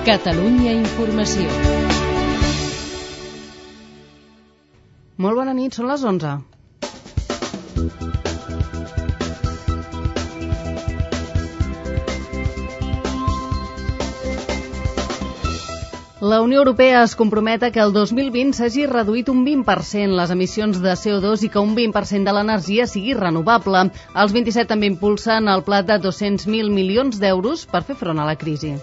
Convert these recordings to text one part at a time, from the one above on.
Catalunya Informació. Molt bona nit, són les 11. La Unió Europea es compromet a que el 2020 s'hagi reduït un 20% les emissions de CO2 i que un 20% de l'energia sigui renovable. Els 27 també impulsen el pla de 200.000 milions d'euros per fer front a la crisi.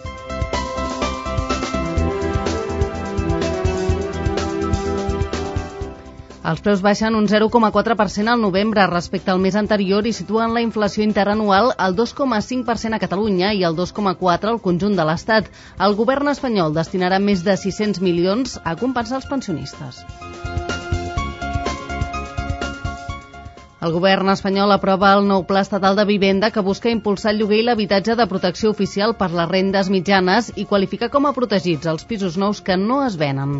Els preus baixen un 0,4% al novembre respecte al mes anterior i situen la inflació interanual al 2,5% a Catalunya i al 2,4% al conjunt de l'Estat. El govern espanyol destinarà més de 600 milions a compensar els pensionistes. El govern espanyol aprova el nou pla estatal de vivenda que busca impulsar el lloguer i l'habitatge de protecció oficial per les rendes mitjanes i qualificar com a protegits els pisos nous que no es venen.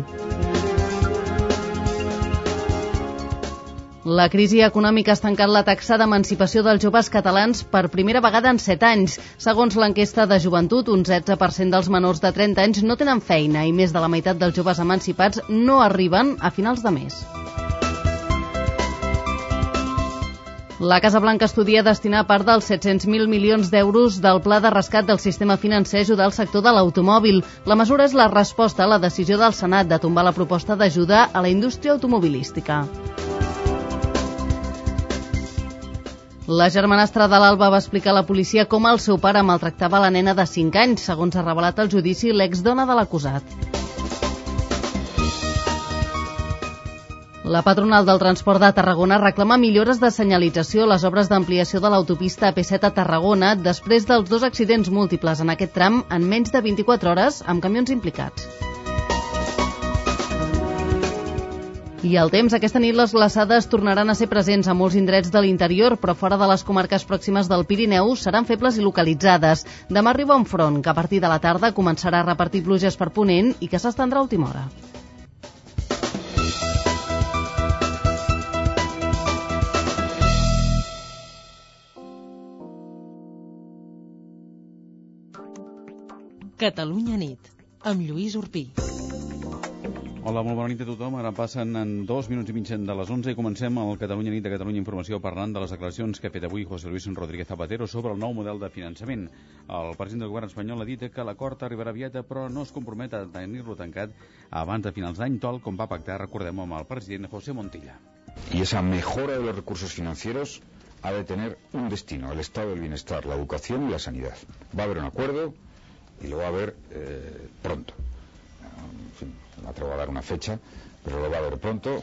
La crisi econòmica ha estancat la taxa d'emancipació dels joves catalans per primera vegada en 7 anys. Segons l'enquesta de joventut, un 16% dels menors de 30 anys no tenen feina i més de la meitat dels joves emancipats no arriben a finals de mes. La Casa Blanca estudia destinar part dels 700.000 milions d'euros del pla de rescat del sistema financer a ajudar el sector de l'automòbil. La mesura és la resposta a la decisió del Senat de tombar la proposta d'ajuda a la indústria automobilística. La germanastra de l'Alba va explicar a la policia com el seu pare maltractava la nena de 5 anys, segons ha revelat al judici l'exdona de l'acusat. La patronal del transport de Tarragona reclama millores de senyalització a les obres d'ampliació de l'autopista AP7 a Tarragona després dels dos accidents múltiples en aquest tram en menys de 24 hores amb camions implicats. I el temps, aquesta nit les glaçades tornaran a ser presents a molts indrets de l'interior, però fora de les comarques pròximes del Pirineu seran febles i localitzades. Demà arriba un front que a partir de la tarda començarà a repartir pluges per ponent i que s'estendrà a última hora. Catalunya nit, amb Lluís Urpí. Hola, molt bona nit a tothom. Ara passen en dos minuts i mig de les 11 i comencem el Catalunya Nit de Catalunya Informació parlant de les declaracions que ha fet avui José Luis Rodríguez Zapatero sobre el nou model de finançament. El president del govern espanyol ha dit que l'acord arribarà aviat, però no es compromet a tenir-lo tancat abans de finals d'any, tal com va pactar, recordem, amb el president José Montilla. Y esa mejora de los recursos financieros ha de tener un destino, el estado del bienestar, la educación y la sanidad. Va a haber un acuerdo y lo va a haber eh, pronto. M'atrevo a dar una fecha, però lo va a haver pronto.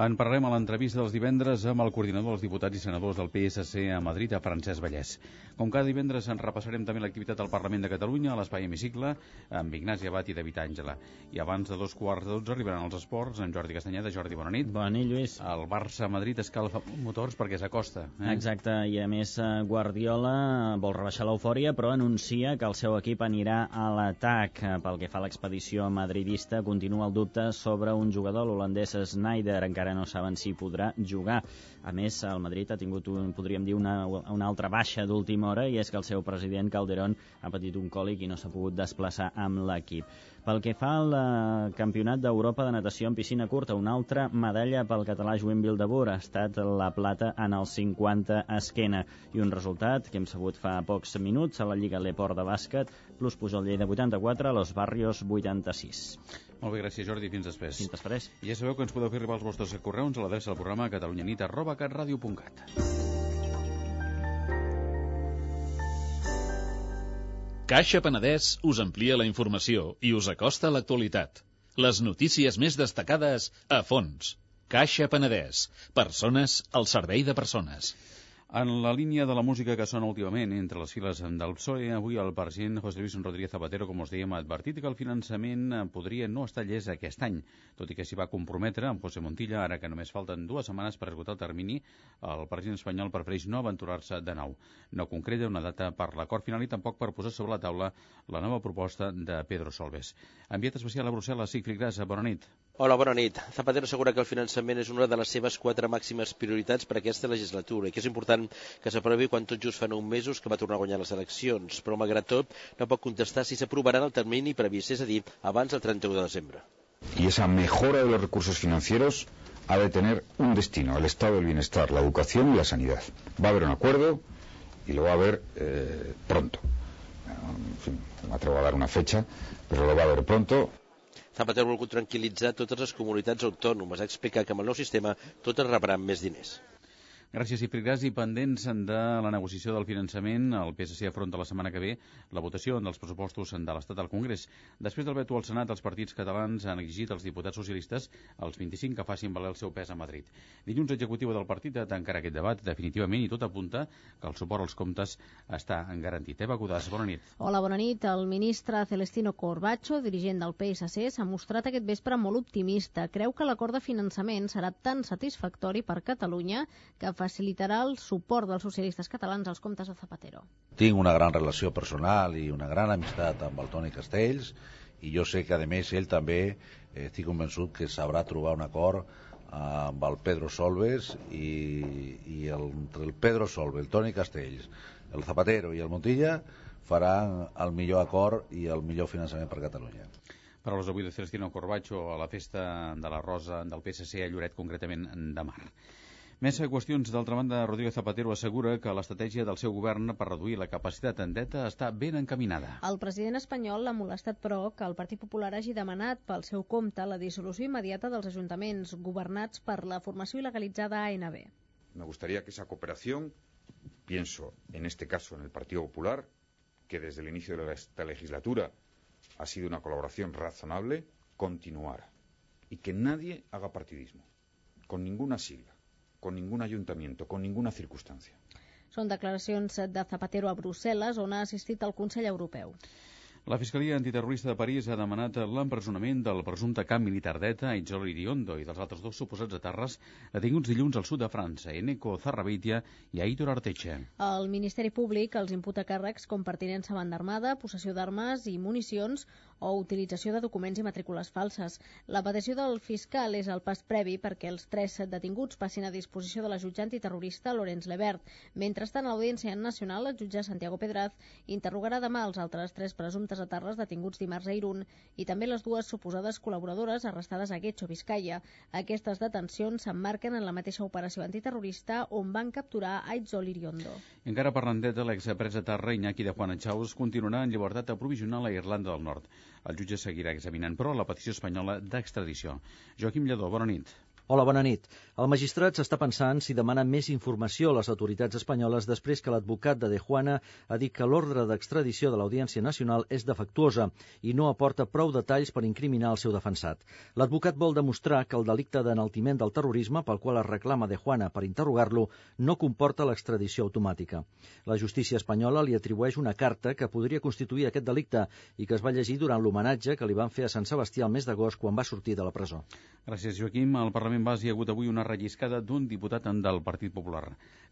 En parlarem a l'entrevista dels divendres amb el coordinador dels diputats i senadors del PSC a Madrid, a Francesc Vallès. Com cada divendres en repassarem també l'activitat al Parlament de Catalunya, a l'Espai Hemicicle, amb Ignasi Abat i David Àngela. I abans de dos quarts de dotze arribaran els esports amb Jordi Castanyeda. Jordi, bona nit. Bona nit, Lluís. El Barça-Madrid escalfa motors perquè s'acosta. Eh? Exacte, i a més eh, Guardiola vol rebaixar l'eufòria, però anuncia que el seu equip anirà a l'atac. Eh, Pel que fa a l'expedició madridista, continua el dubte sobre un jugador, l'holandès Snyder, encara no saben si podrà jugar. A més, el Madrid ha tingut, un, podríem dir, una, una altra baixa d'última hora i és que el seu president Calderón ha patit un còlic i no s'ha pogut desplaçar amb l'equip. Pel que fa al eh, Campionat d'Europa de Natació en piscina curta, una altra medalla pel català Joan Vildebur. Ha estat la plata en el 50 esquena. I un resultat que hem sabut fa pocs minuts a la Lliga Leport de bàsquet plus Pujol Lleida 84, Los Barrios 86. Molt bé, gràcies Jordi, fins després. Fins després. I ja sabeu que ens podeu fer arribar els vostres correus a l'adreça del programa catalunyanit arroba catradio.cat. Caixa Penedès us amplia la informació i us acosta a l'actualitat. Les notícies més destacades a fons. Caixa Penedès. Persones al servei de persones. En la línia de la música que sona últimament entre les files del PSOE, avui el president José Luis Rodríguez Zapatero, com us dèiem, ha advertit que el finançament eh, podria no estar llest aquest any, tot i que s'hi va comprometre amb José Montilla, ara que només falten dues setmanes per esgotar el termini, el president espanyol prefereix no aventurar-se de nou. No concreta una data per l'acord final i tampoc per posar sobre la taula la nova proposta de Pedro Solbes. Enviat especial a Brussel·les, Sigfrid Grassa, bona nit. Hola, bona nit. Zapatero assegura que el finançament és una de les seves quatre màximes prioritats per aquesta legislatura i que és important que s'aprovi quan tot just fa nou mesos que va tornar a guanyar les eleccions, però malgrat tot no pot contestar si s'aprovarà el termini previst, és a dir, abans del 31 de desembre. Y esa mejora de los recursos financieros ha de tener un destino, el estado del bienestar, la educación y la sanidad. Va a haber un acuerdo y lo va a haber eh, pronto. En fin, me atrevo a dar una fecha, pero lo va a haver pronto. Zapatero ha volgut tranquil·litzar totes les comunitats autònomes. Ha explicat que amb el nou sistema totes rebran més diners. Gràcies, Ifrigras. I pendents de la negociació del finançament, el PSC afronta la setmana que ve la votació dels pressupostos de l'Estat al Congrés. Després del veto al Senat, els partits catalans han exigit als diputats socialistes, els 25, que facin valer el seu pes a Madrid. Dilluns, l'executiva del partit ha tancat aquest debat definitivament i tot apunta que el suport als comptes està garantit. Eva Godàs, bona nit. Hola, bona nit. El ministre Celestino Corbacho, dirigent del PSC, s'ha mostrat aquest vespre molt optimista. Creu que l'acord de finançament serà tan satisfactori per Catalunya que facilitarà el suport dels socialistes catalans als comptes de Zapatero. Tinc una gran relació personal i una gran amistat amb el Toni Castells i jo sé que, a més, ell també eh, estic convençut que sabrà trobar un acord amb el Pedro Solves i, i el, entre el Pedro Solves, el Toni Castells, el Zapatero i el Montilla faran el millor acord i el millor finançament per Catalunya. Paraules avui de Celestino Corbacho a la festa de la Rosa del PSC a Lloret, concretament de Mar. Més qüestions. D'altra banda, Rodríguez Zapatero assegura que l'estratègia del seu govern per reduir la capacitat en deta està ben encaminada. El president espanyol l'ha molestat, però, que el Partit Popular hagi demanat pel seu compte la dissolució immediata dels ajuntaments governats per la formació il·legalitzada ANB. Me gustaría que esa cooperación, pienso en este caso en el Partido Popular, que desde el inicio de esta legislatura ha sido una colaboración razonable, continuara. Y que nadie haga partidismo, con ninguna sigla con ningún ayuntamiento, con ninguna circunstancia. Són declaracions de Zapatero a Brussel·les, on ha assistit al Consell Europeu. La Fiscalia Antiterrorista de París ha demanat l'empresonament del presumpte camp militar d'ETA, Itzol Iriondo, i dels altres dos suposats aterres detinguts dilluns al sud de França, Eneco Zarrabeitia i Aitor Arteche. El Ministeri Públic els imputa càrrecs com pertinença a banda armada, possessió d'armes i municions o utilització de documents i matrícules falses. La petició del fiscal és el pas previ perquè els tres detinguts passin a disposició de la jutja antiterrorista Lorenz Lebert. Mentrestant, a l'Audiència Nacional, el jutge Santiago Pedraz interrogarà demà els altres tres presumptes presumptes aterres detinguts dimarts a Irún i també les dues suposades col·laboradores arrestades a Guecho, Vizcaya. Aquestes detencions s'emmarquen en la mateixa operació antiterrorista on van capturar Aitzol Iriondo. Encara parlant d'ETA, l'expresa terra Iñaki de Juan Chaus continuarà en llibertat provisional a Irlanda del Nord. El jutge seguirà examinant, però, la petició espanyola d'extradició. Joaquim Lledó, bona nit. Hola, bona nit. El magistrat s'està pensant si demana més informació a les autoritats espanyoles després que l'advocat de De Juana ha dit que l'ordre d'extradició de l'Audiència Nacional és defectuosa i no aporta prou detalls per incriminar el seu defensat. L'advocat vol demostrar que el delicte d'enaltiment del terrorisme pel qual es reclama De Juana per interrogar-lo no comporta l'extradició automàtica. La justícia espanyola li atribueix una carta que podria constituir aquest delicte i que es va llegir durant l'homenatge que li van fer a Sant Sebastià el mes d'agost quan va sortir de la presó. Gràcies, Joaquim. El Parlament en base hi ha hagut avui una relliscada d'un diputat del Partit Popular.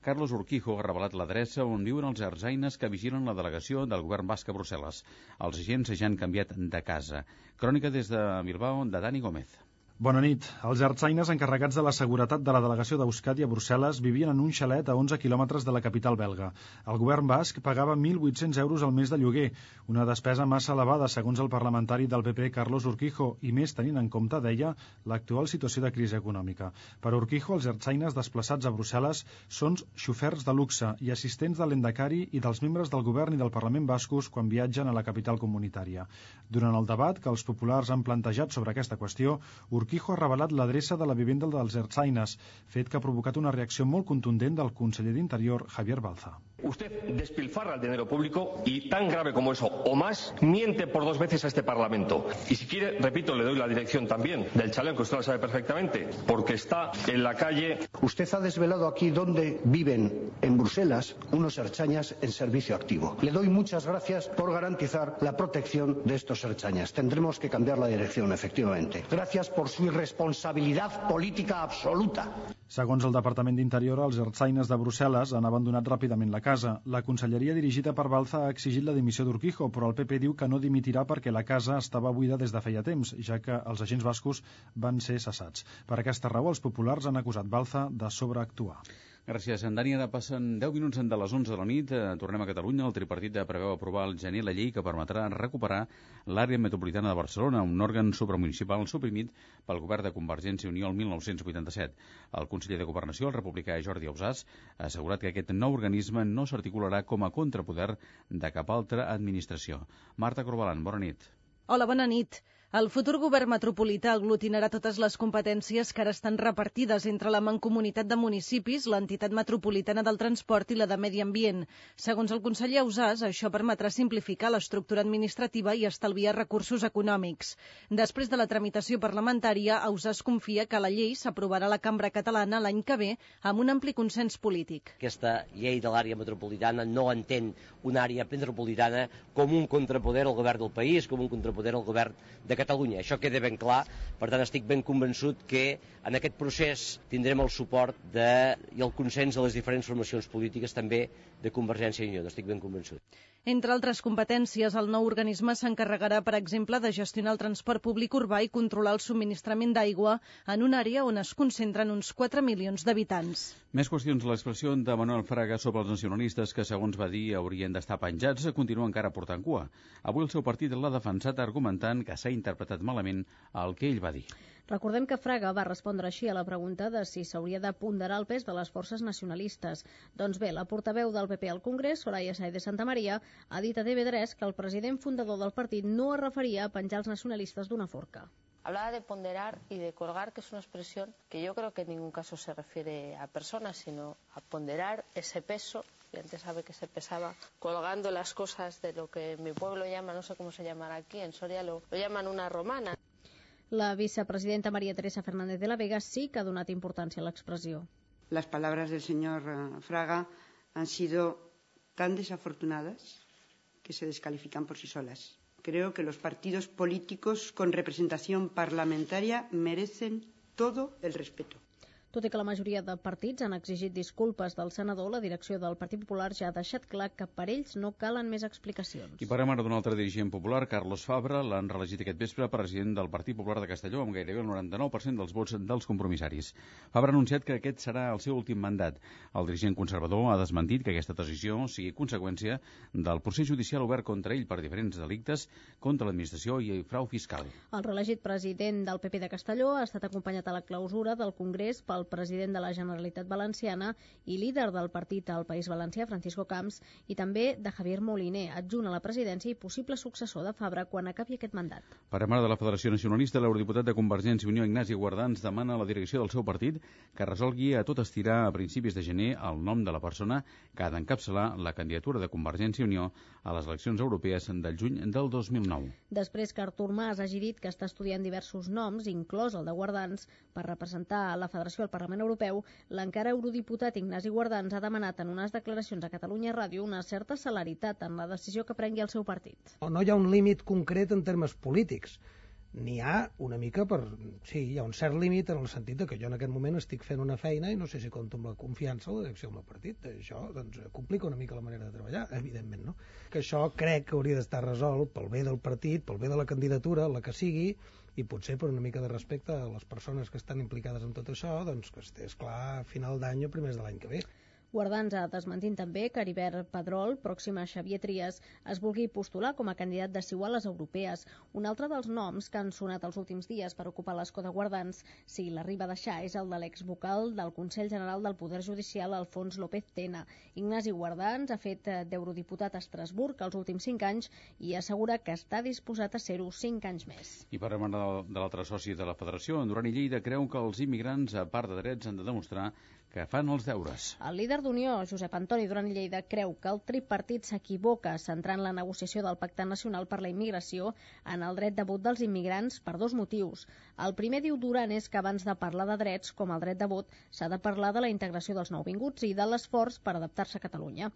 Carlos Urquijo ha revelat l'adreça on viuen els arzaines que vigilen la delegació del govern basc a Brussel·les. Els agents ja han canviat de casa. Crònica des de Bilbao, de Dani Gómez. Bona nit. Els artsaines encarregats de la seguretat de la delegació d'Euskadi a Brussel·les vivien en un xalet a 11 quilòmetres de la capital belga. El govern basc pagava 1.800 euros al mes de lloguer, una despesa massa elevada, segons el parlamentari del PP, Carlos Urquijo, i més tenint en compte, deia, l'actual situació de crisi econòmica. Per Urquijo, els artsaines desplaçats a Brussel·les són xofers de luxe i assistents de l'endacari i dels membres del govern i del Parlament bascos quan viatgen a la capital comunitària. Durant el debat que els populars han plantejat sobre aquesta qüestió, Urquijo Urquijo ha revelat l'adreça de la vivenda dels Ertzainas, fet que ha provocat una reacció molt contundent del conseller d'Interior, Javier Balza. Usted despilfarra el dinero público y, tan grave como eso, o más, miente por dos veces a este Parlamento. Y si quiere, repito, le doy la dirección también del chalet, que usted lo sabe perfectamente, porque está en la calle. Usted ha desvelado aquí dónde viven en Bruselas unos erchañas en servicio activo. Le doy muchas gracias por garantizar la protección de estos erchañas. Tendremos que cambiar la dirección, efectivamente. Gracias por irresponsabilidad política absoluta. Segons el Departament d'Interior, els ertzaines de Brussel·les han abandonat ràpidament la casa. La conselleria dirigida per Balza ha exigit la dimissió d'Urquijo, però el PP diu que no dimitirà perquè la casa estava buida des de feia temps, ja que els agents bascos van ser cessats. Per aquesta raó, els populars han acusat Balza de sobreactuar. Gràcies, en Dani. Ara passen 10 minuts de les 11 de la nit. Eh, tornem a Catalunya. El tripartit preveu aprovar al gener la llei que permetrà recuperar l'àrea metropolitana de Barcelona, un òrgan supramunicipal suprimit pel govern de Convergència i Unió el 1987. El conseller de Governació, el republicà Jordi Ausàs, ha assegurat que aquest nou organisme no s'articularà com a contrapoder de cap altra administració. Marta Corbalan, bona nit. Hola, bona nit. El futur govern metropolità aglutinarà totes les competències que ara estan repartides entre la Mancomunitat de Municipis, l'entitat metropolitana del transport i la de Medi Ambient. Segons el conseller Ausàs, això permetrà simplificar l'estructura administrativa i estalviar recursos econòmics. Després de la tramitació parlamentària, Ausàs confia que la llei s'aprovarà a la Cambra Catalana l'any que ve amb un ampli consens polític. Aquesta llei de l'àrea metropolitana no entén una àrea metropolitana com un contrapoder al govern del país, com un contrapoder al govern de Catalunya. Això queda ben clar, per tant estic ben convençut que en aquest procés tindrem el suport de, i el consens de les diferents formacions polítiques també de Convergència i Unió, n'estic ben convençut. Entre altres competències, el nou organisme s'encarregarà, per exemple, de gestionar el transport públic urbà i controlar el subministrament d'aigua en una àrea on es concentren uns 4 milions d'habitants. Més qüestions. L'expressió de Manuel Fraga sobre els nacionalistes que, segons va dir, haurien d'estar penjats, continua encara portant cua. Avui el seu partit l'ha defensat argumentant que s'ha interpretat malament el que ell va dir. Recordem que Fraga va respondre així a la pregunta de si s'hauria de ponderar el pes de les forces nacionalistes. Doncs bé, la portaveu del PP al Congrés, Soraya Saez de Santa Maria, ha dit a TV3 que el president fundador del partit no es referia a penjar els nacionalistes d'una forca. Hablaba de ponderar y de colgar, que es una expresión que yo creo que en ningún caso se refiere a personas, sino a ponderar ese peso y antes sabe que se pesaba colgando las cosas de lo que mi pueblo llama, no sé cómo se llamará aquí, en Soria lo, lo llaman una romana. La vicepresidenta María Teresa Fernández de la Vega sí que ha donat importància a l'expressió. Las palabras del señor eh, Fraga han sido tan desafortunadas que se descalifican por sí solas. Creo que los partidos políticos con representación parlamentaria merecen todo el respeto. Tot i que la majoria de partits han exigit disculpes del senador, la direcció del Partit Popular ja ha deixat clar que per ells no calen més explicacions. I parlem ara d'un altre dirigent popular, Carlos Fabra, l'han reelegit aquest vespre president del Partit Popular de Castelló amb gairebé el 99% dels vots dels compromissaris. Fabra ha anunciat que aquest serà el seu últim mandat. El dirigent conservador ha desmentit que aquesta decisió sigui conseqüència del procés judicial obert contra ell per diferents delictes contra l'administració i frau fiscal. El reelegit president del PP de Castelló ha estat acompanyat a la clausura del Congrés pel el president de la Generalitat Valenciana i líder del partit al País Valencià, Francisco Camps, i també de Javier Moliner, adjunt a la presidència i possible successor de Fabra quan acabi aquest mandat. Per amar de la Federació Nacionalista, l'eurodiputat de Convergència i Unió, Ignasi Guardans, demana a la direcció del seu partit que resolgui a tot estirar a principis de gener el nom de la persona que ha d'encapçalar la candidatura de Convergència i Unió a les eleccions europees del juny del 2009. Després que Artur Mas hagi dit que està estudiant diversos noms, inclòs el de Guardans, per representar la Federació al Parlament Europeu, l'encara eurodiputat Ignasi Guardans ha demanat en unes declaracions a Catalunya Ràdio una certa celeritat en la decisió que prengui el seu partit. No hi ha un límit concret en termes polítics. N'hi ha una mica per... Sí, hi ha un cert límit en el sentit que jo en aquest moment estic fent una feina i no sé si compto amb la confiança o la direcció del meu partit. Això doncs, complica una mica la manera de treballar, evidentment, no? Que això crec que hauria d'estar resolt pel bé del partit, pel bé de la candidatura, la que sigui, i potser per una mica de respecte a les persones que estan implicades en tot això, doncs que estés clar a final d'any o primers de l'any que ve. Guardans ha desmentit també que Heribert Pedrol, pròxima a Xavier Trias, es vulgui postular com a candidat de Siu a les europees. Un altre dels noms que han sonat els últims dies per ocupar l'escó de Guardans, si l'arriba a deixar, és el de l'exvocal del Consell General del Poder Judicial, Alfons López Tena. Ignasi Guardans ha fet d'eurodiputat a Estrasburg els últims cinc anys i assegura que està disposat a ser-ho cinc anys més. I per de, de l'altre soci de la Federació, en Duran i Lleida creu que els immigrants, a part de drets, han de demostrar que fan els deures. El líder d'Unió, Josep Antoni Duran i Lleida, creu que el tripartit s'equivoca centrant la negociació del Pacte Nacional per la Immigració en el dret de vot dels immigrants per dos motius. El primer, diu Duran, és que abans de parlar de drets, com el dret de vot, s'ha de parlar de la integració dels nouvinguts i de l'esforç per adaptar-se a Catalunya.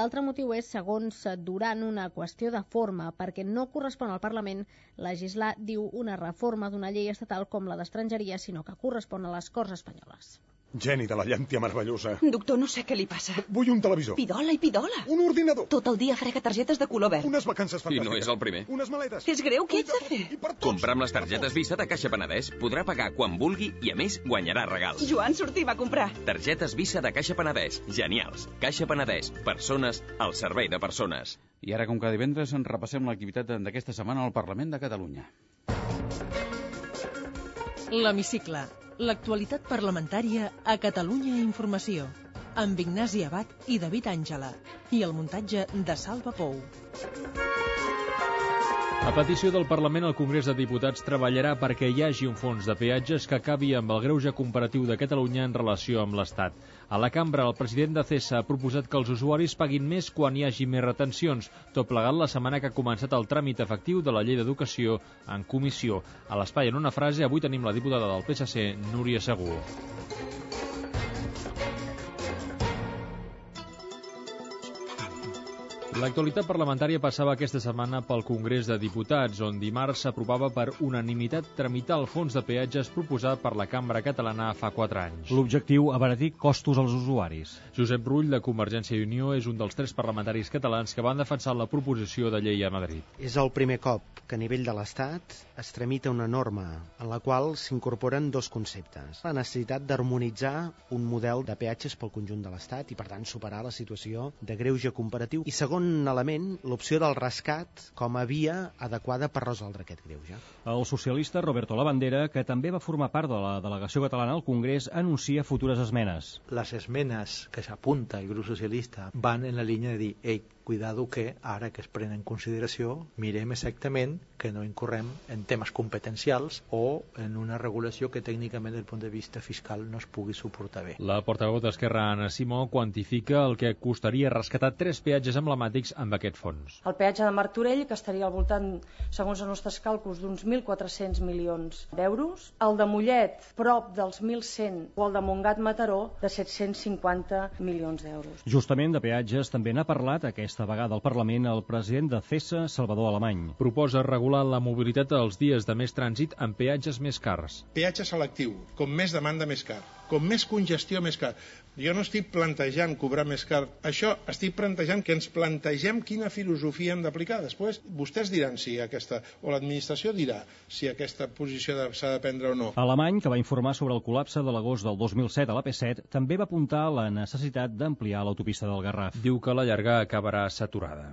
L'altre motiu és, segons Duran, una qüestió de forma, perquè no correspon al Parlament legislar, diu, una reforma d'una llei estatal com la d'estrangeria, sinó que correspon a les Corts Espanyoles. Geni de la llàntia meravellosa. Doctor, no sé què li passa. Vull un televisor. Pidola i pidola. Un ordinador. Tot el dia frega targetes de color verd. Unes vacances I no és el primer. Unes maletes. És greu, què ets de fer? Comprar amb les targetes Visa de Caixa Penedès podrà pagar quan vulgui i, a més, guanyarà regals. Joan sortim a comprar. Targetes Visa de Caixa Penedès. Genials. Caixa Penedès. Persones al servei de persones. I ara, com cada divendres, en repassem l'activitat d'aquesta setmana al Parlament de Catalunya. L'Hemicicle. L'actualitat parlamentària a Catalunya Informació. Amb Ignasi Abad i David Àngela. I el muntatge de Salva Pou. A petició del Parlament, el Congrés de Diputats treballarà perquè hi hagi un fons de peatges que acabi amb el greuge comparatiu de Catalunya en relació amb l'Estat. A la cambra, el president de CESA ha proposat que els usuaris paguin més quan hi hagi més retencions, tot plegat la setmana que ha començat el tràmit efectiu de la llei d'educació en comissió. A l'espai, en una frase, avui tenim la diputada del PSC, Núria Segur. L'actualitat parlamentària passava aquesta setmana pel Congrés de Diputats, on dimarts s'aprovava per unanimitat tramitar el fons de peatges proposat per la Cambra Catalana fa 4 anys. L'objectiu, abaratir costos als usuaris. Josep Rull, de Convergència i Unió, és un dels tres parlamentaris catalans que van defensar la proposició de llei a Madrid. És el primer cop que a nivell de l'Estat es tramita una norma en la qual s'incorporen dos conceptes. La necessitat d'harmonitzar un model de peatges pel conjunt de l'Estat i, per tant, superar la situació de greuge comparatiu. I segon element, l'opció del rescat com a via adequada per resoldre aquest greuge. El socialista Roberto Lavandera, que també va formar part de la delegació catalana al Congrés, anuncia futures esmenes. Les esmenes que s'apunta el grup socialista van en la línia de dir ei, cuidado que ara que es pren en consideració mirem exactament que no incorrem en temes competencials o en una regulació que tècnicament des del punt de vista fiscal no es pugui suportar bé. La portaveu d'Esquerra, Anna Simó, quantifica el que costaria rescatar tres peatges emblemàtics amb aquest fons. El peatge de Martorell, que estaria al voltant, segons els nostres càlculs, d'uns 1.400 milions d'euros, el de Mollet, prop dels 1.100, o el de Montgat-Mataró, de 750 milions d'euros. Justament de peatges també n'ha parlat aquesta vegada al Parlament el president de CESA, Salvador Alemany. Proposa regular la mobilitat els dies de més trànsit amb peatges més cars. Peatge selectiu, com més demanda més car, com més congestió més car. Jo no estic plantejant cobrar més car. Això estic plantejant que ens plantegem quina filosofia hem d'aplicar. Després vostès diran si aquesta, o l'administració dirà si aquesta posició s'ha de prendre o no. Alemany, que va informar sobre el col·lapse de l'agost del 2007 a l'AP7, també va apuntar la necessitat d'ampliar l'autopista del Garraf. Diu que la llarga acabarà saturada.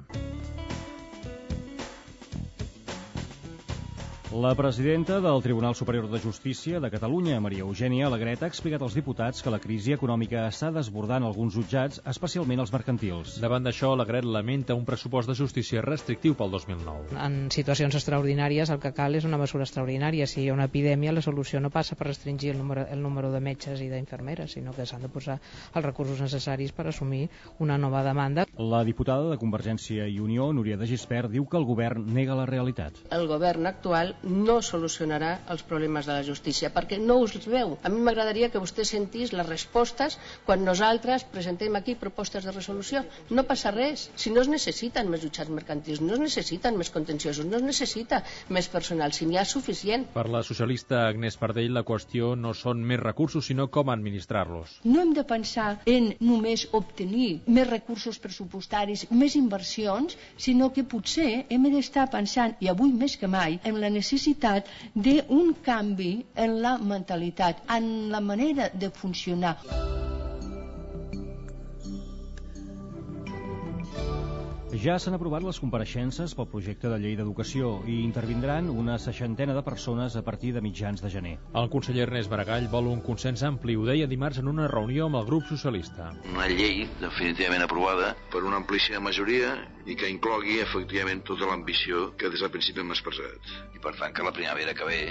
La presidenta del Tribunal Superior de Justícia de Catalunya, Maria Eugènia Alegret, ha explicat als diputats que la crisi econòmica està desbordant alguns jutjats, especialment els mercantils. Davant d'això, Alegret lamenta un pressupost de justícia restrictiu pel 2009. En situacions extraordinàries el que cal és una mesura extraordinària. Si hi ha una epidèmia, la solució no passa per restringir el número, el número de metges i d'infermeres, sinó que s'han de posar els recursos necessaris per assumir una nova demanda. La diputada de Convergència i Unió, Núria de Gispert, diu que el govern nega la realitat. El govern actual no solucionarà els problemes de la justícia, perquè no us veu. A mi m'agradaria que vostè sentís les respostes quan nosaltres presentem aquí propostes de resolució. No passa res. Si no es necessiten més jutjats mercantils, no es necessiten més contenciosos, no es necessita més personal, si n'hi ha suficient. Per la socialista Agnès Pardell, la qüestió no són més recursos, sinó com administrar-los. No hem de pensar en només obtenir més recursos pressupostaris, més inversions, sinó que potser hem d'estar pensant, i avui més que mai, en la necessitat necessitat d'un canvi en la mentalitat, en la manera de funcionar. Ja s'han aprovat les compareixences pel projecte de llei d'educació i intervindran una seixantena de persones a partir de mitjans de gener. El conseller Ernest Maragall vol un consens ampli, ho deia dimarts en una reunió amb el grup socialista. Una llei definitivament aprovada per una amplíssima majoria i que inclogui efectivament tota l'ambició que des del principi hem expressat. I per tant que la primavera que ve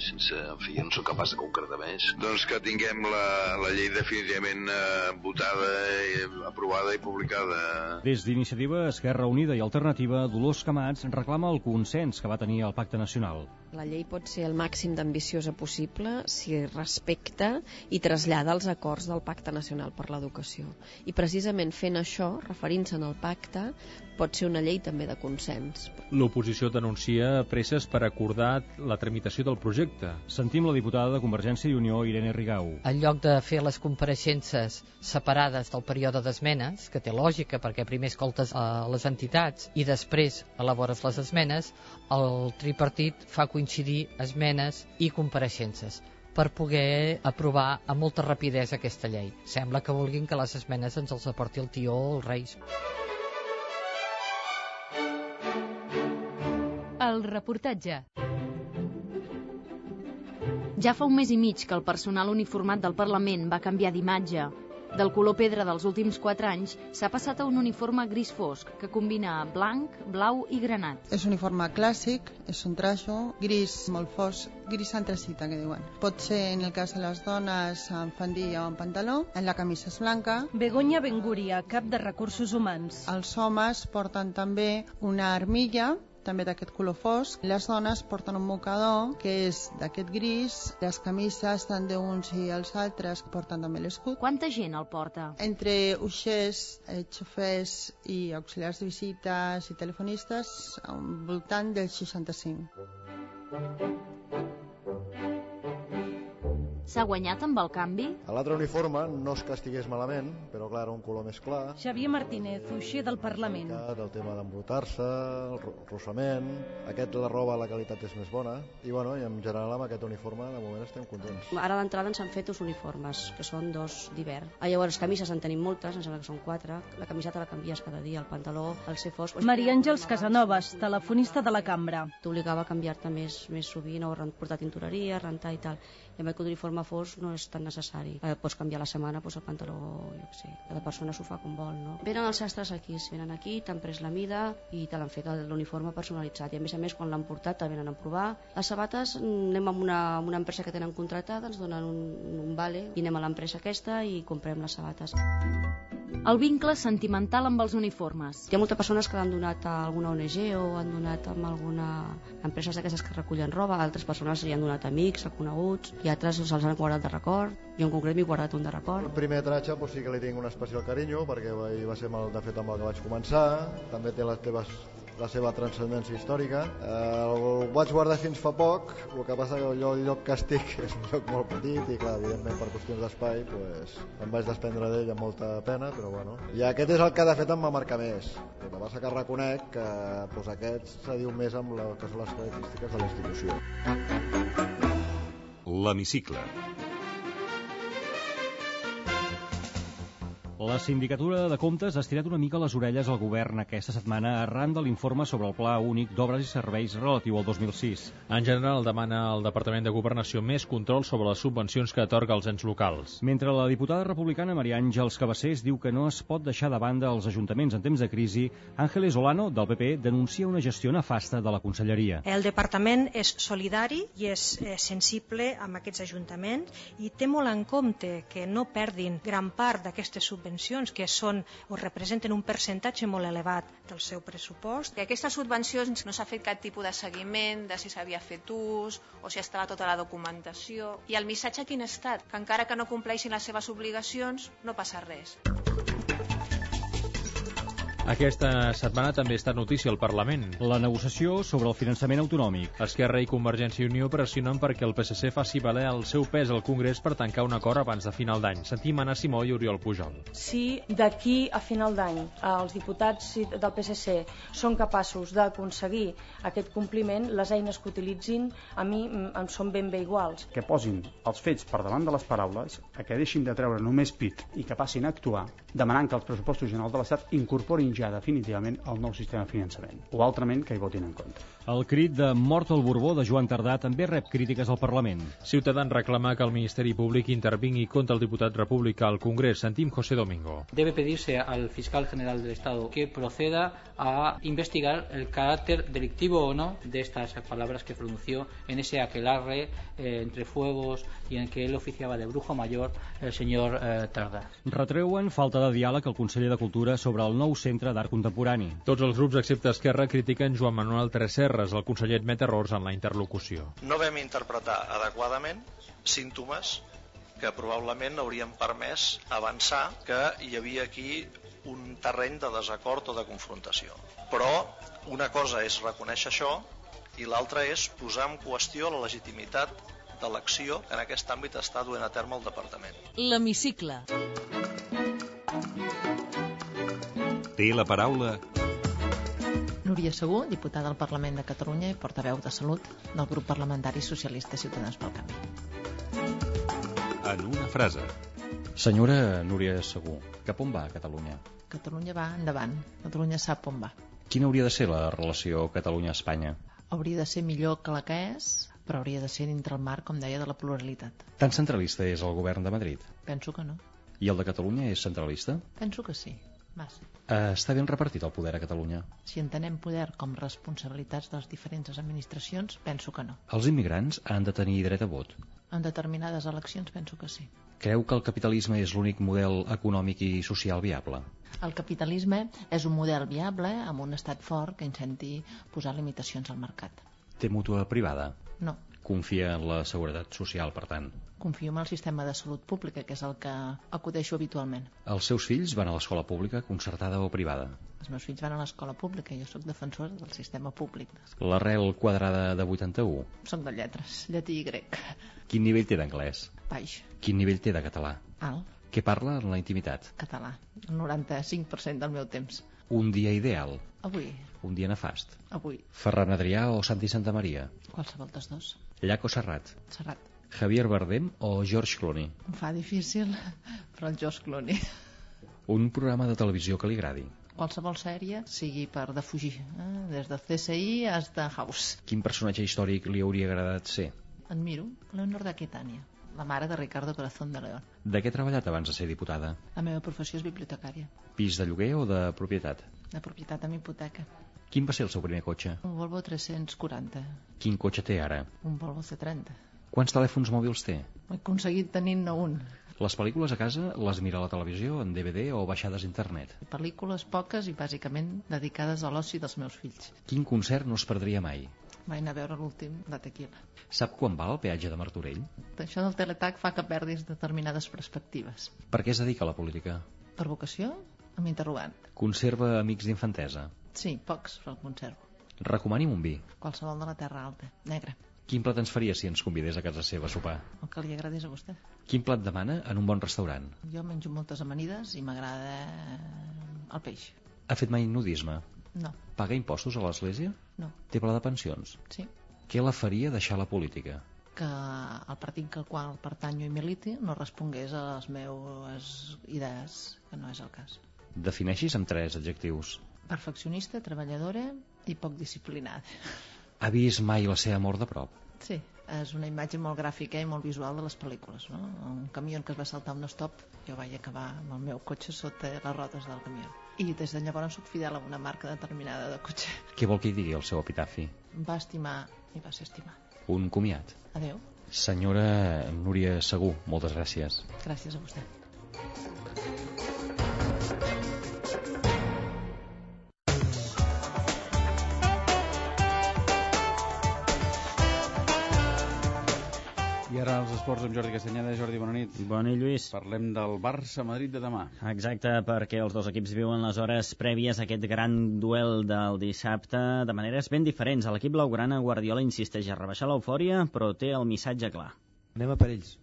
sense, en fi, no sóc capaç de concretar més, doncs que tinguem la, la llei definitivament eh, votada, i, aprovada i publicada. Des d'Iniciativa, Esquerra Unida i Alternativa, Dolors Camats reclama el consens que va tenir el Pacte Nacional. La llei pot ser el màxim d'ambiciosa possible si respecta i trasllada els acords del Pacte Nacional per l'Educació. I precisament fent això, referint-se'n al pacte, pot ser una llei també de consens. L'oposició denuncia presses per acordar la tramitació del projecte. Sentim la diputada de Convergència i Unió, Irene Rigau. En lloc de fer les compareixences separades del període d'esmenes, que té lògica perquè primer escoltes a les entitats i després elabores les esmenes, el tripartit fa coincidir esmenes i compareixences per poder aprovar amb molta rapidesa aquesta llei. Sembla que vulguin que les esmenes ens els aporti el tió o els reis. El reportatge. Ja fa un mes i mig que el personal uniformat del Parlament va canviar d'imatge. Del color pedra dels últims 4 anys s'ha passat a un uniforme gris fosc que combina blanc, blau i granat. És un uniforme clàssic, és un trajo gris molt fosc, gris antracita que diuen. Pot ser en el cas de les dones amb fandilla o amb pantaló, en la camisa és blanca. Begoña Benguria, cap de Recursos Humans. Els homes porten també una armilla també d'aquest color fosc. Les dones porten un mocador que és d'aquest gris. Les camises tant d'uns i els altres porten també l'escut. Quanta gent el porta? Entre uixers, eh, xofers i auxiliars de visites i telefonistes, al voltant del 65. S'ha guanyat amb el canvi? A l'altre uniforme no és que estigués malament, però clar, un color més clar. Xavier Martínez, uixer del Parlament. El tema d'embrutar-se, el rossament, aquest la roba, la qualitat és més bona, i bueno, i en general amb aquest uniforme de moment estem contents. Ara d'entrada ens han fet uns uniformes, que són dos d'hivern. Ah, llavors, camises en tenim moltes, em sembla que són quatre, la camiseta la canvies cada dia, el pantaló, el ser fosc... Maria Àngels Casanovas, telefonista de la cambra. T'obligava a canviar-te més, més sovint, o portar tintoreria, rentar i tal i amb aquest uniforme fos no és tan necessari. Eh, pots canviar la setmana pues, el pantaló, jo què sé, cada persona s'ho fa com vol, no? Venen els sastres aquí, si venen aquí, t'han pres la mida i te l'han fet l'uniforme personalitzat. I a més a més, quan l'han portat, te venen a provar. Les sabates, anem amb una, amb una empresa que tenen contractada, ens donen un, un vale i anem a l'empresa aquesta i comprem les sabates. El vincle sentimental amb els uniformes. Hi ha moltes persones que l'han donat a alguna ONG o han donat a alguna empreses d'aquestes que recullen roba, altres persones li han donat amics, reconeguts, i altres se'ls han guardat de record. Jo en concret m'he guardat un de record. El primer tratge pues, sí que li tinc un especial carinyo perquè va, ser el, de fet amb el que vaig començar. També té les teves la seva transcendència històrica. Eh, el vaig guardar fins fa poc, el que passa que el lloc, el que estic és un lloc molt petit i clar, evidentment per qüestions d'espai pues, em vaig desprendre d'ell amb molta pena, però bueno. I aquest és el que de fet em va marcar més. El que passa que reconec que pues, aquest s'adiu més amb la, que són les característiques de la institució. L'hemicicle. La Sindicatura de Comptes ha estirat una mica les orelles al govern aquesta setmana arran de l'informe sobre el Pla Únic d'Obres i Serveis relatiu al 2006. En general, demana al Departament de Governació més control sobre les subvencions que atorga als ens locals. Mentre la diputada republicana Maria Àngels Cabassés diu que no es pot deixar de banda els ajuntaments en temps de crisi, Ángeles Olano, del PP, denuncia una gestió nefasta de la conselleria. El departament és solidari i és eh, sensible amb aquests ajuntaments i té molt en compte que no perdin gran part d'aquestes subvencions subvencions que són o representen un percentatge molt elevat del seu pressupost. Que aquestes subvencions no s'ha fet cap tipus de seguiment de si s'havia fet ús o si estava tota la documentació. I el missatge quin ha estat? Que encara que no compleixin les seves obligacions no passa res. Aquesta setmana també està notícia al Parlament. La negociació sobre el finançament autonòmic. Esquerra i Convergència i Unió pressionen perquè el PSC faci valer el seu pes al Congrés per tancar un acord abans de final d'any. Sentim Anna Simó i Oriol Pujol. Si d'aquí a final d'any els diputats del PSC són capaços d'aconseguir aquest compliment, les eines que utilitzin a mi em són ben bé iguals. Que posin els fets per davant de les paraules, que deixin de treure només pit i que passin a actuar, demanant que els pressupostos generals de l'Estat incorporin ja definitivament el nou sistema de finançament, o altrament que hi votin en contra. El crit de mort al Borbó de Joan Tardà també rep crítiques al Parlament. Ciutadans reclama que el Ministeri Públic intervingui contra el diputat republicà al Congrés. Sentim José Domingo. Debe pedirse al fiscal general del Estado que proceda a investigar el carácter delictivo o no de estas palabras que pronunció en ese aquelarre eh, entre fuegos y en que él oficiaba de brujo mayor el señor eh, Tardà. Retreuen falta de diàleg al conseller de Cultura sobre el nou centre d'art contemporani. Tots els grups excepte Esquerra critiquen Joan Manuel Tresserres. El conseller admet errors en la interlocució. No vam interpretar adequadament símptomes que probablement haurien permès avançar que hi havia aquí un terreny de desacord o de confrontació. Però una cosa és reconèixer això i l'altra és posar en qüestió la legitimitat de l'acció que en aquest àmbit està duent a terme el Departament. L'hemicicle. Té la paraula Núria Segú, diputada al Parlament de Catalunya i portaveu de Salut del grup parlamentari socialista Ciutadans pel Canvi. En una frase. Senyora Núria Segú, cap on va Catalunya? Catalunya va endavant. Catalunya sap on va. Quina hauria de ser la relació Catalunya-Espanya? Hauria de ser millor que la que és, però hauria de ser dintre el marc, com deia, de la pluralitat. Tan centralista és el govern de Madrid? Penso que no. I el de Catalunya és centralista? Penso que sí. Massa. Uh, està ben repartit el poder a Catalunya? Si entenem poder com responsabilitats de les diferents administracions, penso que no. Els immigrants han de tenir dret a vot? En determinades eleccions penso que sí. Creu que el capitalisme és l'únic model econòmic i social viable? El capitalisme és un model viable amb un estat fort que intenti posar limitacions al mercat. Té mútua privada? No. Confia en la seguretat social, per tant? Confio en el sistema de salut pública, que és el que acudeixo habitualment. Els seus fills van a l'escola pública, concertada o privada? Els meus fills van a l'escola pública, jo sóc defensor del sistema públic. L'arrel quadrada de 81? Soc de lletres, llatí i grec. Quin nivell té d'anglès? Baix. Quin nivell té de català? Alt. Què parla en la intimitat? Català, el 95% del meu temps. Un dia ideal? Avui. Un dia nefast? Avui. Ferran Adrià o Santi Santa Maria? Qualsevol dels dos. Llac o Serrat? Serrat. Javier Bardem o George Clooney? Em fa difícil, però el George Clooney. Un programa de televisió que li agradi? Qualsevol sèrie sigui per defugir, eh? des de CSI fins a House. Quin personatge històric li hauria agradat ser? Admiro Leonor d'Aquitània, la mare de Ricardo Corazón de León. De què ha treballat abans de ser diputada? La meva professió és bibliotecària. Pis de lloguer o de propietat? De propietat amb hipoteca. Quin va ser el seu primer cotxe? Un Volvo 340. Quin cotxe té ara? Un Volvo C30. Quants telèfons mòbils té? He aconseguit tenir-ne un. Les pel·lícules a casa les mira a la televisió, en DVD o baixades a internet? Pel·lícules poques i bàsicament dedicades a l'oci dels meus fills. Quin concert no es perdria mai? Vaig anar a veure l'últim de Tequila. Sap quan val el peatge de Martorell? Això del teletac fa que perdis determinades perspectives. Per què es dedica a la política? Per vocació? Amb interrogant. Conserva amics d'infantesa? Sí, pocs, però el conservo. Recomani'm un vi. Qualsevol de la Terra Alta, negre. Quin plat ens faria si ens convidés a casa seva a sopar? El que li agradés a vostè. Quin plat demana en un bon restaurant? Jo menjo moltes amanides i m'agrada el peix. Ha fet mai nudisme? No. Paga impostos a l'església? No. Té pla de pensions? Sí. Què la faria deixar la política? Que el partit al qual pertanyo i militi no respongués a les meves idees, que no és el cas. Defineixis amb tres adjectius. Perfeccionista, treballadora i poc disciplinada. Ha vist mai la seva mort de prop? Sí, és una imatge molt gràfica i molt visual de les pel·lícules. No? Un camió que es va saltar un stop, jo vaig acabar amb el meu cotxe sota les rodes del camió. I des de llavors soc fidel a una marca determinada de cotxe. Què vol que hi digui el seu epitafi? Va estimar i va ser estimat. Un comiat. Adeu. Senyora Núria Segur, moltes gràcies. Gràcies a vostè. Ara els esports amb Jordi Castanyeda. Jordi, bona nit. Bona nit, Lluís. Parlem del Barça-Madrid de demà. Exacte, perquè els dos equips viuen les hores prèvies a aquest gran duel del dissabte de maneres ben diferents. A l'equip blaugrana, Guardiola insisteix a rebaixar l'eufòria, però té el missatge clar. Anem a per ells.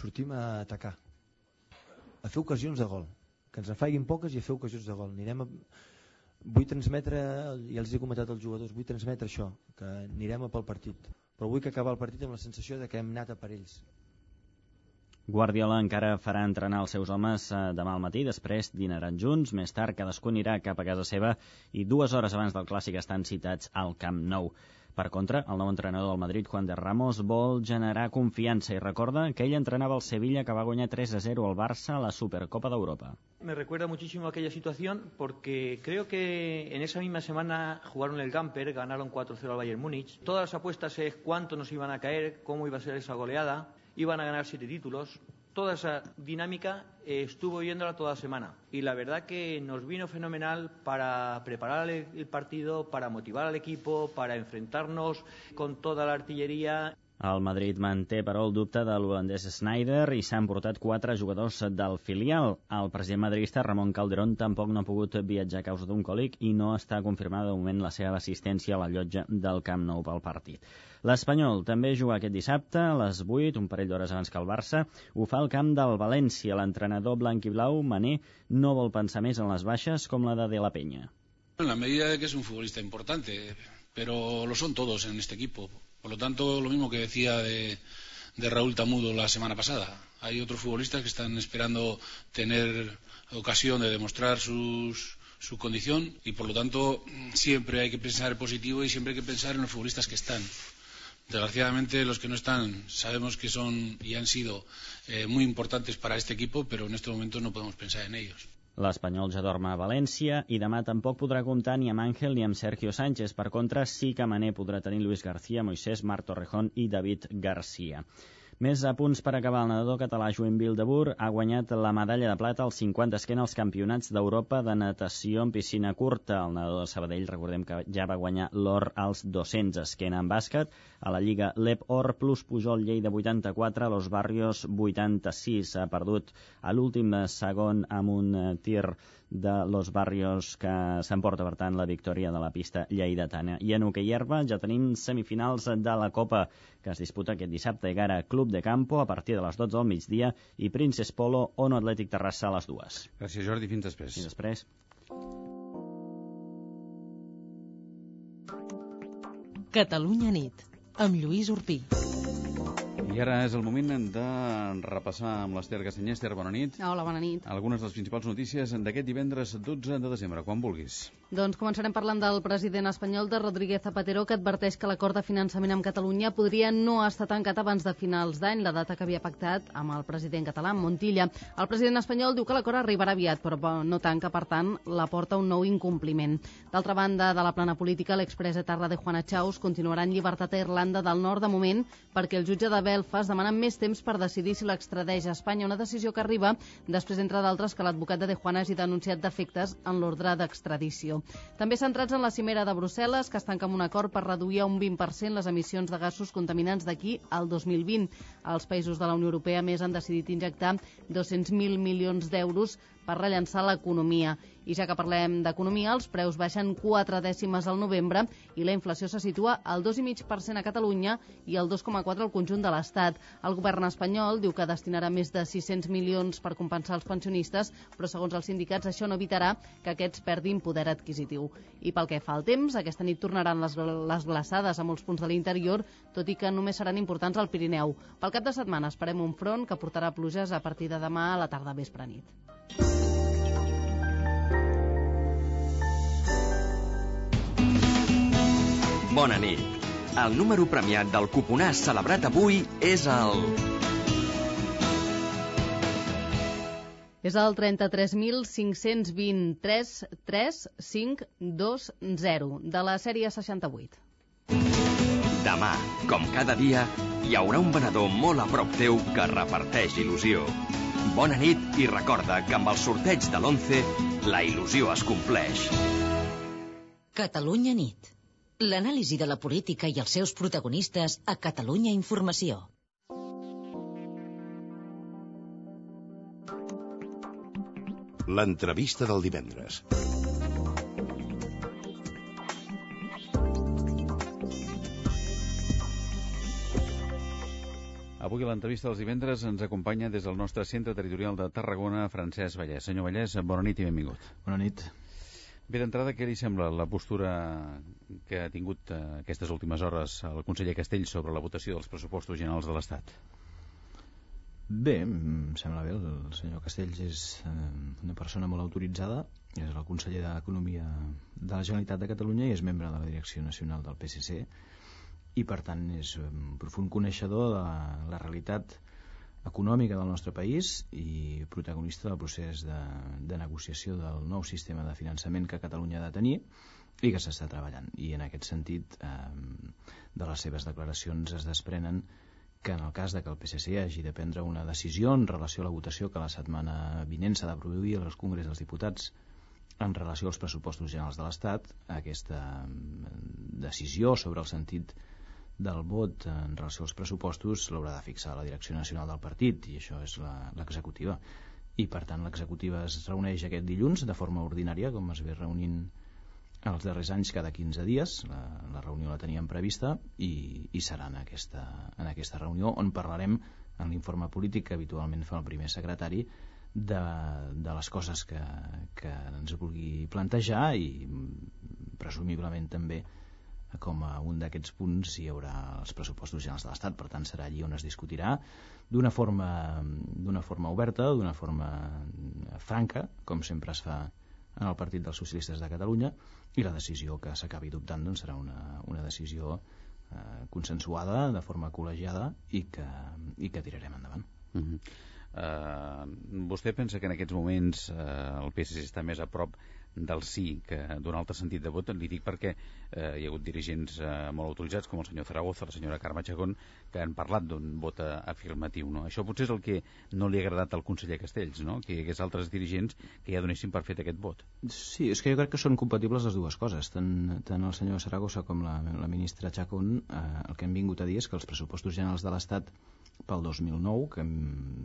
Sortim a atacar. A fer ocasions de gol. Que ens en faiguin poques i a fer ocasions de gol. Anirem a... Vull transmetre, ja els he comentat als jugadors, vull transmetre això, que anirem a pel partit però vull que acabar el partit amb la sensació de que hem anat a per ells Guardiola encara farà entrenar els seus homes eh, demà al matí, després dinaran junts, més tard cadascun irà cap a casa seva i dues hores abans del clàssic estan citats al Camp Nou. Per contra, el nou entrenador del Madrid, Juan de Ramos, vol generar confiança i recorda que ell entrenava el Sevilla que va guanyar 3 a 0 al Barça a la Supercopa d'Europa. Me recuerda muchísimo aquella situación porque creo que en esa misma semana jugaron el Camper, ganaron 4-0 al Bayern Múnich. Todas las apuestas es cuánto nos iban a caer, cómo iba a ser esa goleada, iban a ganar siete títulos. Toda esa dinámica eh, estuvo viéndola toda semana y la verdad que nos vino fenomenal para preparar el partido, para motivar al equipo, para enfrentarnos con toda la artillería. El Madrid manté, però, el dubte de l'holandès Snyder i s'han portat quatre jugadors del filial. El president madridista Ramon Calderón tampoc no ha pogut viatjar a causa d'un còlic i no està confirmada de moment la seva assistència a la llotja del Camp Nou pel partit. L'Espanyol també juga aquest dissabte a les 8, un parell d'hores abans que el Barça. Ho fa al camp del València. L'entrenador blanc i blau, Mané, no vol pensar més en les baixes com la de De La Peña. En la medida de que es un futbolista importante, pero lo son todos en este equipo. Por lo tanto, lo mismo que decía de, de Raúl Tamudo la semana pasada. Hay otros futbolistas que están esperando tener ocasión de demostrar sus, su condición y por lo tanto siempre hay que pensar en positivo y siempre hay que pensar en los futbolistas que están. Desgraciadamente los que no están sabemos que son y han sido eh, muy importantes para este equipo, pero en este momento no podemos pensar en ellos. L'Espanyol ja dorm a València i demà tampoc podrà comptar ni amb Àngel ni amb Sergio Sánchez. Per contra, sí que Mané podrà tenir Luis García, Moisés, Marc Torrejón i David Garcia. Més a punts per acabar. El nedador català Joan Wildebur ha guanyat la medalla de plata als 50 esquena als campionats d'Europa de natació en piscina curta. El nedador de Sabadell, recordem que ja va guanyar l'or als 200 esquena en bàsquet. A la Lliga l'EP Or plus Pujol Lleida 84, Los Barrios 86. Ha perdut a l'últim segon amb un tir de Los Barrios que s'emporta, per tant, la victòria de la pista lleidatana. I en hoquei herba ja tenim semifinals de la Copa que es disputa aquest dissabte a Gara Club de Campo a partir de les 12 del migdia i Princess Polo Ono Atlètic Terrassa a les dues. Gràcies, Jordi. Fins després. Fins després. Catalunya nit, amb Lluís Urpí. I ara és el moment de repassar amb l'Ester Castanyer. Ester, bona nit. Hola, bona nit. Algunes de les principals notícies d'aquest divendres 12 de desembre, quan vulguis. Doncs començarem parlant del president espanyol de Rodríguez Zapatero, que adverteix que l'acord de finançament amb Catalunya podria no estar tancat abans de finals d'any, la data que havia pactat amb el president català, Montilla. El president espanyol diu que l'acord arribarà aviat, però no tanca, per tant, la porta un nou incompliment. D'altra banda, de la plana política, l'expressa etarra de Juana Chaus continuarà en llibertat a Irlanda del Nord de moment perquè el jutge de Belfast demana més temps per decidir si l'extradeix a Espanya, una decisió que arriba després, entre d'altres, que l'advocat de De Juana hagi denunciat defectes en l'ordre d'extradició. També centrats en la cimera de Brussel·les, que es tanca amb un acord per reduir un 20% les emissions de gasos contaminants d'aquí al 2020. Els països de la Unió Europea, més, han decidit injectar 200.000 milions d'euros per rellançar l'economia. I ja que parlem d'economia, els preus baixen 4 dècimes al novembre i la inflació se situa al 2,5% a Catalunya i al 2,4% al conjunt de l'Estat. El govern espanyol diu que destinarà més de 600 milions per compensar els pensionistes, però segons els sindicats això no evitarà que aquests perdin poder adquisitiu. I pel que fa al temps, aquesta nit tornaran les, les glaçades a molts punts de l'interior, tot i que només seran importants al Pirineu. Pel cap de setmana esperem un front que portarà pluges a partir de demà a la tarda vespre nit. Bona nit. El número premiat del cuponàs celebrat avui és el... És el 33.523.3520 de la sèrie 68. Demà, com cada dia, hi haurà un venedor molt a prop teu que reparteix il·lusió. Bona nit i recorda que amb el sorteig de l'11 la il·lusió es compleix. Catalunya nit. L'anàlisi de la política i els seus protagonistes a Catalunya Informació. L'entrevista del divendres. Avui a l'entrevista dels divendres ens acompanya des del nostre centre territorial de Tarragona, Francesc Vallès. Senyor Vallès, bona nit i benvingut. Bona nit. Bé, d'entrada, què li sembla la postura que ha tingut eh, aquestes últimes hores el conseller Castell sobre la votació dels pressupostos generals de l'Estat? Bé, em sembla bé, el senyor Castells és eh, una persona molt autoritzada, és el conseller d'Economia de la Generalitat de Catalunya i és membre de la Direcció Nacional del PSC i per tant és un profund coneixedor de la, realitat econòmica del nostre país i protagonista del procés de, de negociació del nou sistema de finançament que Catalunya ha de tenir i que s'està treballant. I en aquest sentit, eh, de les seves declaracions es desprenen que en el cas de que el PSC hagi de prendre una decisió en relació a la votació que la setmana vinent s'ha de produir al Congrés dels Diputats en relació als pressupostos generals de l'Estat, aquesta decisió sobre el sentit del vot en relació als pressupostos l'haurà de fixar la direcció nacional del partit i això és l'executiva. I per tant l'executiva es reuneix aquest dilluns de forma ordinària com es ve reunint els darrers anys cada 15 dies. La, la reunió la teníem prevista i, i serà en aquesta, en aquesta reunió on parlarem en l'informe polític que habitualment fa el primer secretari de, de les coses que, que ens vulgui plantejar i presumiblement també com a un d'aquests punts hi haurà els pressupostos generals de l'Estat, per tant serà allí on es discutirà d'una forma, forma oberta, d'una forma franca, com sempre es fa en el Partit dels Socialistes de Catalunya, i la decisió que s'acabi adoptant doncs, serà una, una decisió eh, consensuada, de forma col·legiada, i que, i que tirarem endavant. Uh -huh. uh, vostè pensa que en aquests moments uh, el PSC està més a prop del sí que d'un altre sentit de vot li dic perquè eh, hi ha hagut dirigents eh, molt autoritzats com el senyor Zaragoza, la senyora Carme Chacón que han parlat d'un vot afirmatiu no? això potser és el que no li ha agradat al conseller Castells no? que hi hagués altres dirigents que ja donessin per fet aquest vot Sí, és que jo crec que són compatibles les dues coses tant, tant el senyor Zaragoza com la, la ministra Chacón eh, el que han vingut a dir és que els pressupostos generals de l'Estat pel 2009 que hem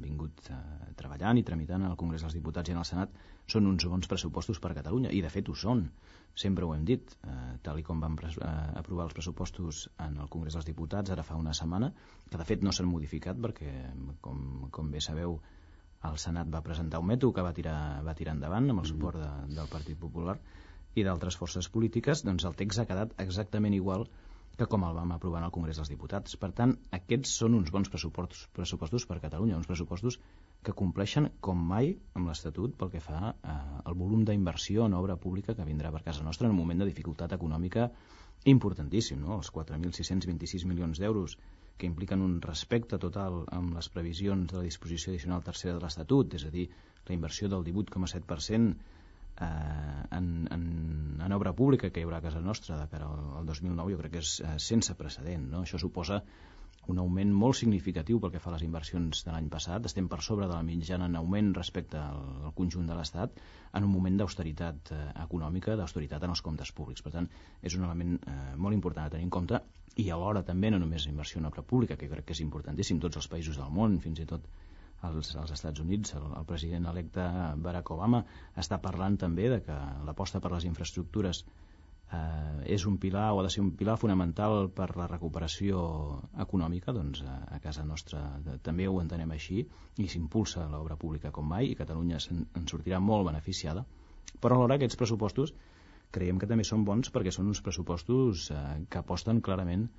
vingut eh, treballant i tramitant al Congrés dels Diputats i en el Senat són uns bons pressupostos per a Catalunya i de fet ho són, sempre ho hem dit eh, tal i com vam eh, aprovar els pressupostos en el Congrés dels Diputats ara fa una setmana, que de fet no s'han modificat perquè com, com bé sabeu el Senat va presentar un mètode que va tirar, va tirar endavant amb el suport de, del Partit Popular i d'altres forces polítiques, doncs el text ha quedat exactament igual que com el vam aprovar en el Congrés dels Diputats. Per tant, aquests són uns bons pressupostos, pressupostos per Catalunya, uns pressupostos que compleixen com mai amb l'Estatut pel que fa eh, al volum d'inversió en obra pública que vindrà per casa nostra en un moment de dificultat econòmica importantíssim, no? els 4.626 milions d'euros que impliquen un respecte total amb les previsions de la disposició addicional tercera de l'Estatut, és a dir, la inversió del 18,7% eh, en, en, en obra pública que hi haurà a casa nostra de cara al, al 2009 jo crec que és eh, sense precedent no? això suposa un augment molt significatiu pel que fa a les inversions de l'any passat. Estem per sobre de la mitjana en augment respecte al, al conjunt de l'Estat en un moment d'austeritat eh, econòmica, d'austeritat en els comptes públics. Per tant, és un element eh, molt important a tenir en compte i alhora també no només inversió en obra pública, que crec que és importantíssim, tots els països del món, fins i tot als, als Estats Units, el, el president electe Barack Obama està parlant també de que l'aposta per les infraestructures eh, és un pilar o ha de ser un pilar fonamental per la recuperació econòmica doncs a, a casa nostra. També ho entenem així i s'impulsa l'obra pública com mai i Catalunya en, en sortirà molt beneficiada. Però alhora aquests pressupostos creiem que també són bons perquè són uns pressupostos eh, que aposten clarament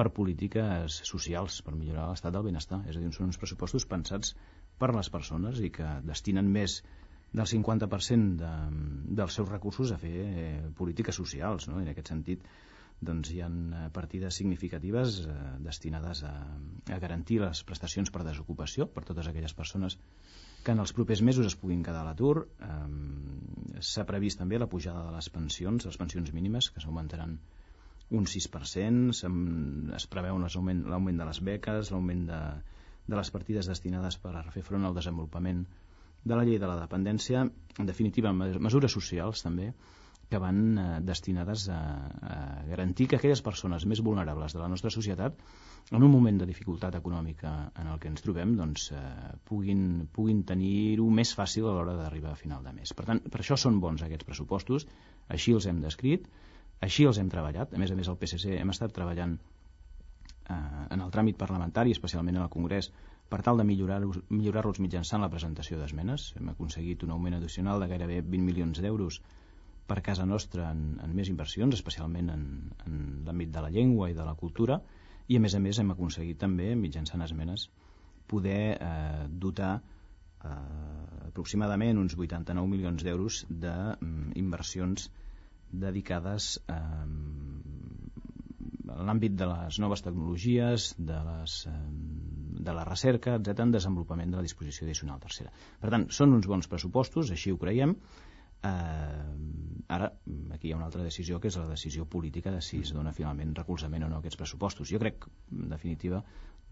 per polítiques socials, per millorar l'estat del benestar. És a dir, són uns pressupostos pensats per les persones i que destinen més del 50% de, dels seus recursos a fer eh, polítiques socials. No? En aquest sentit, doncs, hi ha eh, partides significatives eh, destinades a, a garantir les prestacions per desocupació per totes aquelles persones que en els propers mesos es puguin quedar a l'atur. Eh, S'ha previst també la pujada de les pensions, les pensions mínimes, que s'augmentaran un 6%, es preveu l'augment de les beques, l'augment de, de les partides destinades per a fer front al desenvolupament de la llei de la dependència, en definitiva mesures socials també, que van eh, destinades a, a garantir que aquelles persones més vulnerables de la nostra societat en un moment de dificultat econòmica en el que ens trobem doncs, eh, puguin, puguin tenir-ho més fàcil a l'hora d'arribar a final de mes. Per tant, per això són bons aquests pressupostos, així els hem descrit, així els hem treballat. A més a més, el PSC hem estat treballant eh, en el tràmit parlamentari, especialment en el Congrés, per tal de millorar-los millorar, mitjançant la presentació d'esmenes. Hem aconseguit un augment addicional de gairebé 20 milions d'euros per casa nostra en, en més inversions, especialment en, en l'àmbit de la llengua i de la cultura, i a més a més hem aconseguit també, mitjançant esmenes, poder eh, dotar eh, aproximadament uns 89 milions d'euros d'inversions dedicades eh, a l'àmbit de les noves tecnologies, de, les, eh, de la recerca, etc en desenvolupament de la disposició addicional tercera. Per tant, són uns bons pressupostos, així ho creiem, Eh, ara, aquí hi ha una altra decisió que és la decisió política de si es dona finalment recolzament o no a aquests pressupostos. Jo crec, en definitiva,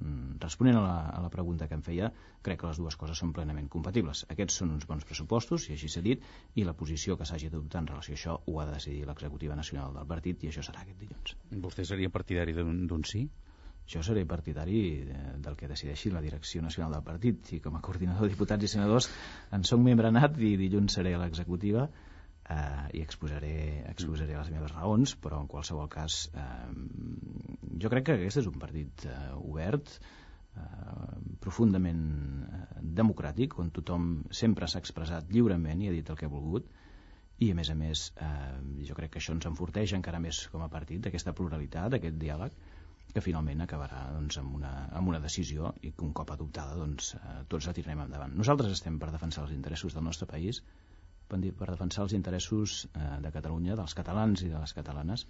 mm, responent a la, a la pregunta que em feia, crec que les dues coses són plenament compatibles. Aquests són uns bons pressupostos, i així s'ha dit, i la posició que s'hagi d'adoptar en relació a això ho ha de decidir l'executiva nacional del partit, i això serà aquest dilluns. Vostè seria partidari d'un sí? Jo seré partidari del que decideixi la direcció nacional del partit. I com a coordinador de diputats i senadors en soc membre nat i dilluns seré a l'executiva eh, i exposaré, exposaré les meves raons però en qualsevol cas eh, jo crec que aquest és un partit eh, obert eh, profundament eh, democràtic on tothom sempre s'ha expressat lliurement i ha dit el que ha volgut. I a més a més eh, jo crec que això ens enforteix encara més com a partit aquesta pluralitat, aquest diàleg que finalment acabarà doncs, amb, una, amb una decisió i que un cop adoptada doncs, eh, tots la tirarem endavant. Nosaltres estem per defensar els interessos del nostre país, per, defensar els interessos eh, de Catalunya, dels catalans i de les catalanes,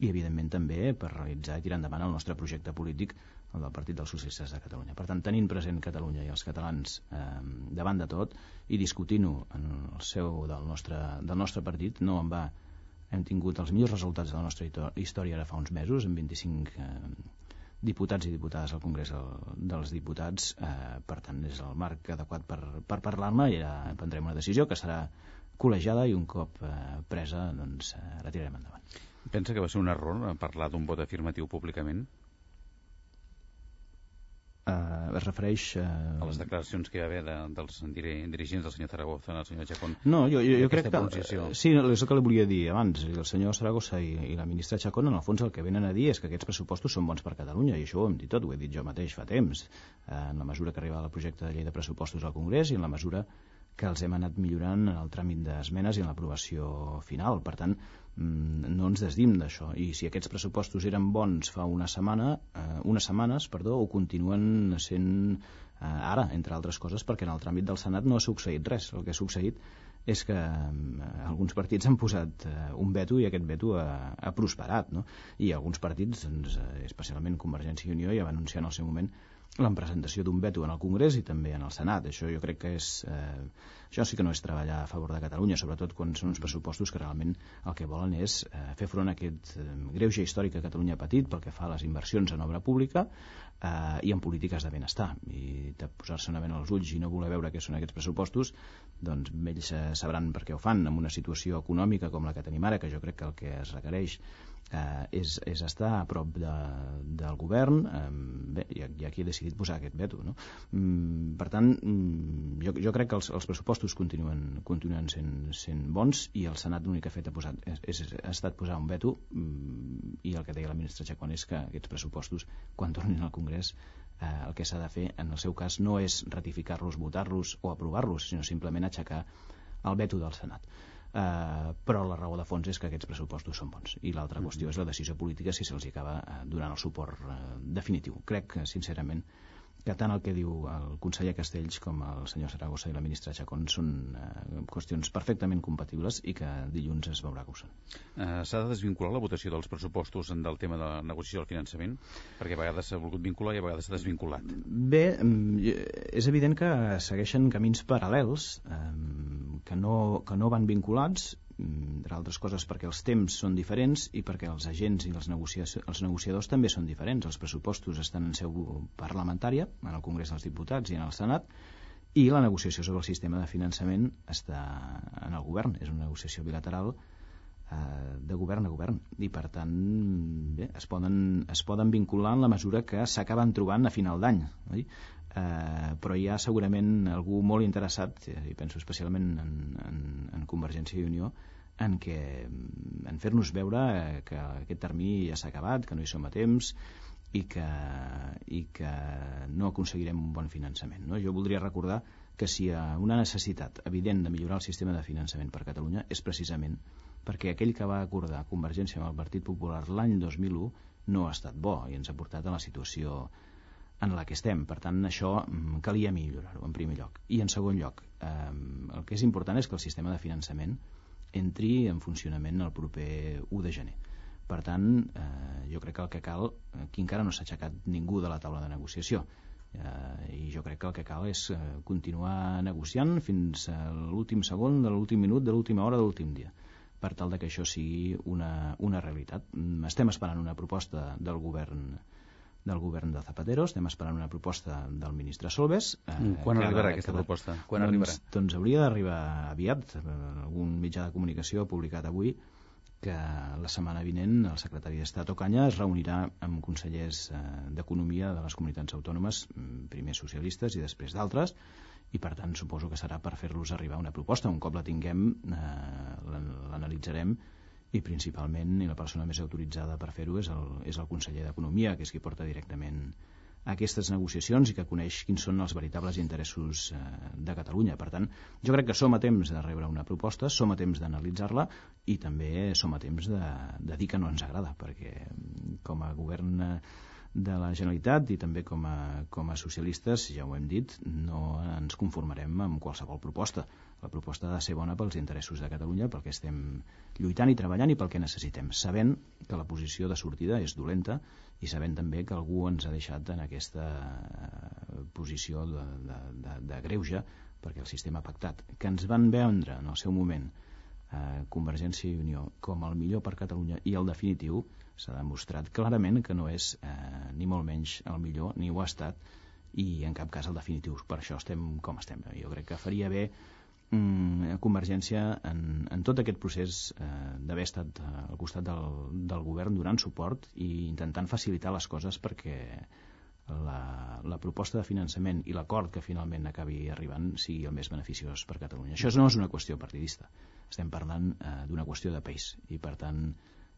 i evidentment també per realitzar i tirar endavant el nostre projecte polític, el del Partit dels Socialistes de Catalunya. Per tant, tenint present Catalunya i els catalans eh, davant de tot i discutint-ho en el seu del nostre, del nostre partit, no en va hem tingut els millors resultats de la nostra història ara fa uns mesos, amb 25 eh, diputats i diputades al Congrés dels Diputats. Eh, per tant, és el marc adequat per, per parlar-ne i ja prendrem una decisió que serà col·legiada i un cop eh, presa doncs, eh, la tirarem endavant. Pensa que va ser un error parlar d'un vot afirmatiu públicament? Eh, es refereix... Eh... A les declaracions que hi va haver de, dels dirigents del senyor Zaragoza, el senyor Chacón. No, jo, jo, jo crec que... Posició. Sí, és el que li volia dir abans. El senyor Zaragoza i, i la ministra Chacón, en el fons, el que venen a dir és que aquests pressupostos són bons per Catalunya, i això ho hem dit tot, ho he dit jo mateix fa temps, eh, en la mesura que arriba el projecte de llei de pressupostos al Congrés i en la mesura que els hem anat millorant en el tràmit d'esmenes i en l'aprovació final. Per tant, no ens desdim d'això. I si aquests pressupostos eren bons fa una setmana, eh, unes setmanes, perdó, ho continuen sent eh, ara, entre altres coses, perquè en el tràmit del Senat no ha succeït res. El que ha succeït és que eh, alguns partits han posat eh, un veto i aquest veto ha, ha prosperat, no? I alguns partits, doncs, eh, especialment Convergència i Unió, ja va anunciar en el seu moment la presentació d'un veto en el Congrés i també en el Senat. Això jo crec que és... Eh, això sí que no és treballar a favor de Catalunya, sobretot quan són uns pressupostos que realment el que volen és eh, fer front a aquest eh, greuge històric que Catalunya ha patit pel que fa a les inversions en obra pública eh, i en polítiques de benestar. I de posar-se una vena als ulls i no voler veure què són aquests pressupostos, doncs ells eh, sabran per què ho fan en una situació econòmica com la que tenim ara, que jo crec que el que es requereix eh, és, és estar a prop de, del govern eh, bé, hi ha qui ha decidit posar aquest veto no? mm, per tant mm, jo, jo crec que els, els pressupostos continuen, continuen sent, sent bons i el Senat l'únic que ha fet ha, posat, és, és, ha estat posar un veto mm, i el que deia la ministra Chacón és que aquests pressupostos quan tornin al Congrés eh, el que s'ha de fer en el seu cas no és ratificar-los, votar-los o aprovar-los sinó simplement aixecar el veto del Senat eh, però la raó de fons és que aquests pressupostos són bons i l'altra mm -hmm. qüestió és la decisió política si se'ls acaba eh, donant el suport eh, definitiu crec que sincerament que tant el que diu el conseller Castells com el senyor Saragossa i la ministra Chacón són eh, qüestions perfectament compatibles i que dilluns es veurà que ho són. Eh, S'ha de desvincular la votació dels pressupostos del tema de la negociació del finançament? Perquè a vegades s'ha volgut vincular i a vegades s'ha desvinculat. Bé, mm, és evident que segueixen camins paral·lels eh, que, no, que no van vinculats entre altres coses perquè els temps són diferents i perquè els agents i els, els negociadors també són diferents. Els pressupostos estan en seu parlamentària, en el Congrés dels Diputats i en el Senat, i la negociació sobre el sistema de finançament està en el govern. És una negociació bilateral eh, de govern a govern i per tant bé, es, poden, es poden vincular en la mesura que s'acaben trobant a final d'any eh, però hi ha segurament algú molt interessat i penso especialment en, en, en Convergència i Unió en, que, en fer-nos veure que aquest termini ja s'ha acabat, que no hi som a temps i que, i que no aconseguirem un bon finançament. No? Jo voldria recordar que si hi ha una necessitat evident de millorar el sistema de finançament per Catalunya és precisament perquè aquell que va acordar Convergència amb el Partit Popular l'any 2001 no ha estat bo i ens ha portat a la situació en la que estem. Per tant, això mm, calia millorar-ho, en primer lloc. I en segon lloc, eh, el que és important és que el sistema de finançament entri en funcionament el proper 1 de gener. Per tant, eh, jo crec que el que cal, aquí encara no s'ha aixecat ningú de la taula de negociació, eh, i jo crec que el que cal és eh, continuar negociant fins a l'últim segon, de l'últim minut, de l'última hora, de l'últim dia per tal de que això sigui una, una realitat. Estem esperant una proposta del govern del govern de Zapatero, estem esperant una proposta del ministre Solves. Eh, mm, Quan arribarà aquesta proposta? Quan doncs, arribarà? Doncs hauria d'arribar aviat. Eh, algun mitjà de comunicació ha publicat avui que la setmana vinent el secretari d'Estat Ocanya es reunirà amb consellers eh, d'Economia de les comunitats autònomes, mm, primer socialistes i després d'altres, i per tant suposo que serà per fer-los arribar una proposta. Un cop la tinguem eh, l'analitzarem i principalment i la persona més autoritzada per fer-ho és, el, és el conseller d'Economia, que és qui porta directament aquestes negociacions i que coneix quins són els veritables interessos eh, de Catalunya. Per tant, jo crec que som a temps de rebre una proposta, som a temps d'analitzar-la i també som a temps de, de dir que no ens agrada, perquè com a govern eh, de la Generalitat i també com a, com a socialistes, ja ho hem dit, no ens conformarem amb qualsevol proposta. La proposta ha de ser bona pels interessos de Catalunya, pel que estem lluitant i treballant i pel que necessitem, sabent que la posició de sortida és dolenta i sabent també que algú ens ha deixat en aquesta eh, posició de, de, de, de greuge perquè el sistema pactat, que ens van vendre en el seu moment eh, Convergència i Unió com el millor per Catalunya i el definitiu, s'ha demostrat clarament que no és eh, ni molt menys el millor, ni ho ha estat, i en cap cas el definitiu. Per això estem com estem. Jo crec que faria bé mm, Convergència en, en tot aquest procés eh, d'haver estat eh, al costat del, del govern donant suport i intentant facilitar les coses perquè la, la proposta de finançament i l'acord que finalment acabi arribant sigui el més beneficiós per Catalunya. Això no és una qüestió partidista, estem parlant eh, d'una qüestió de país i per tant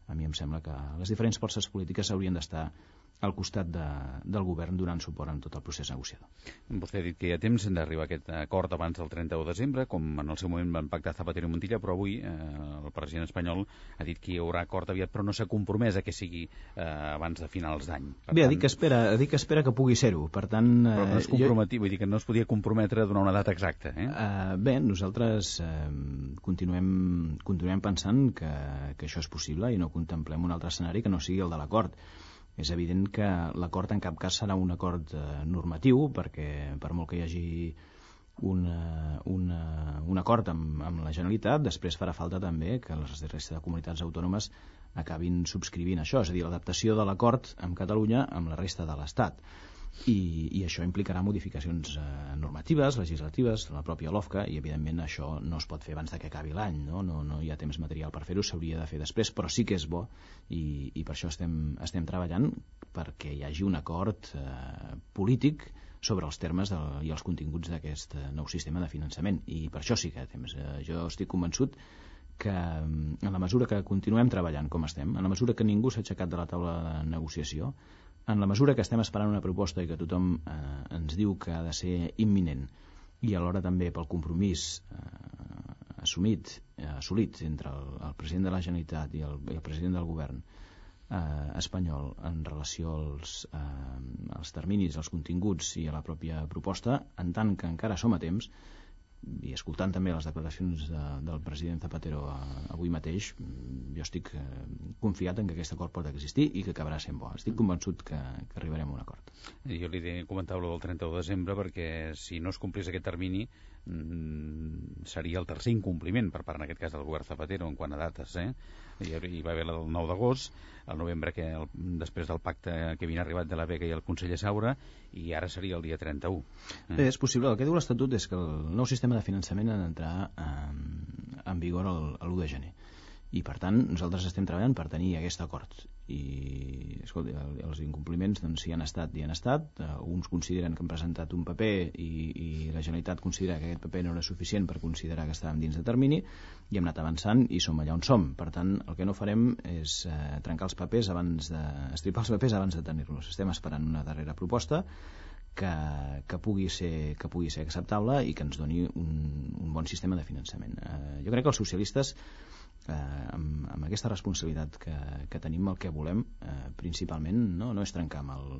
a mi em sembla que les diferents forces polítiques haurien d'estar al costat de, del govern donant suport en tot el procés negociador. Vostè ha dit que hi ha temps d'arribar a aquest acord abans del 31 de desembre, com en el seu moment van pactar Zapatero i Montilla, però avui eh, el president espanyol ha dit que hi haurà acord aviat, però no s'ha compromès a que sigui eh, abans de finals d'any. Bé, tant... ha dit que espera, ha dit que, espera que pugui ser-ho, per tant... Eh, però no es comprometi, jo... vull dir que no es podia comprometre a donar una data exacta. Eh? Uh, bé, nosaltres eh, continuem, continuem pensant que, que això és possible i no contemplem un altre escenari que no sigui el de l'acord és evident que l'acord en cap cas serà un acord eh, normatiu, perquè per molt que hi hagi una, una, un acord amb, amb la Generalitat, després farà falta també que les resta de comunitats autònomes acabin subscrivint això, és a dir, l'adaptació de l'acord amb Catalunya amb la resta de l'Estat i, i això implicarà modificacions eh, normatives, legislatives, la pròpia LOFCA, i evidentment això no es pot fer abans de que acabi l'any, no? No, no hi ha temps material per fer-ho, s'hauria de fer després, però sí que és bo i, i per això estem, estem treballant perquè hi hagi un acord eh, polític sobre els termes de, i els continguts d'aquest eh, nou sistema de finançament i per això sí que temps. Eh, jo estic convençut que en la mesura que continuem treballant com estem, en la mesura que ningú s'ha aixecat de la taula de negociació, en la mesura que estem esperant una proposta i que tothom eh, ens diu que ha de ser imminent i alhora també pel compromís eh, assumit, eh, assolit entre el, el president de la Generalitat i el, i el president del govern eh, espanyol en relació als, eh, als terminis, als continguts i a la pròpia proposta, en tant que encara som a temps, i escoltant també les declaracions de, del president Zapatero avui mateix, jo estic eh, confiat en que aquest acord pot existir i que acabarà sent bo. Estic convençut que, que arribarem a un acord. Jo li comentava del 31 de desembre perquè si no es complís aquest termini mm, seria el tercer incompliment per part, en aquest cas, del govern Zapatero en quant a dates, eh? Hi, va haver el 9 d'agost, el novembre que el, després del pacte que havien arribat de la Vega i el conseller Saura i ara seria el dia 31 eh? Bé, és possible, el que diu l'Estatut és que el nou sistema de finançament ha d'entrar en, en vigor l'1 de gener i per tant nosaltres estem treballant per tenir aquest acord. I escolta, els incompliments doncs, si han estat i han estat. Uh, uns consideren que han presentat un paper i, i la Generalitat considera que aquest paper no era suficient per considerar que estàvem dins de termini i hem anat avançant i som allà on som. Per tant el que no farem és uh, trencar els papers abans de, estripar els papers abans de tenir-los. Estem esperant una darrera proposta que, que, pugui ser, que pugui ser acceptable i que ens doni un, un bon sistema de finançament. Eh, jo crec que els socialistes eh, amb, amb aquesta responsabilitat que, que tenim el que volem eh, principalment no, no és trencar amb el,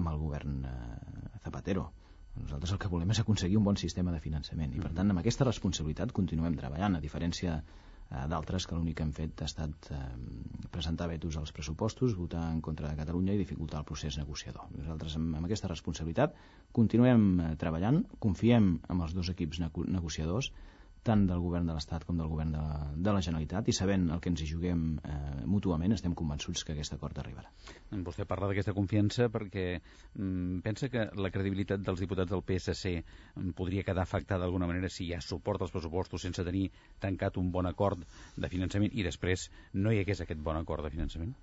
amb el govern eh, Zapatero. Nosaltres el que volem és aconseguir un bon sistema de finançament i, per tant, amb aquesta responsabilitat continuem treballant, a diferència eh, d'altres que l'únic que han fet ha estat eh, presentar vetos als pressupostos, votar en contra de Catalunya i dificultar el procés negociador. Nosaltres, amb, amb aquesta responsabilitat, continuem eh, treballant, confiem en els dos equips negociadors tant del govern de l'Estat com del govern de la, de la Generalitat i sabent el que ens hi juguem eh, mútuament estem convençuts que aquest acord arribarà. Vostè parla d'aquesta confiança perquè mm, pensa que la credibilitat dels diputats del PSC mm, podria quedar afectada d'alguna manera si hi ha suport als pressupostos sense tenir tancat un bon acord de finançament i després no hi hagués aquest bon acord de finançament?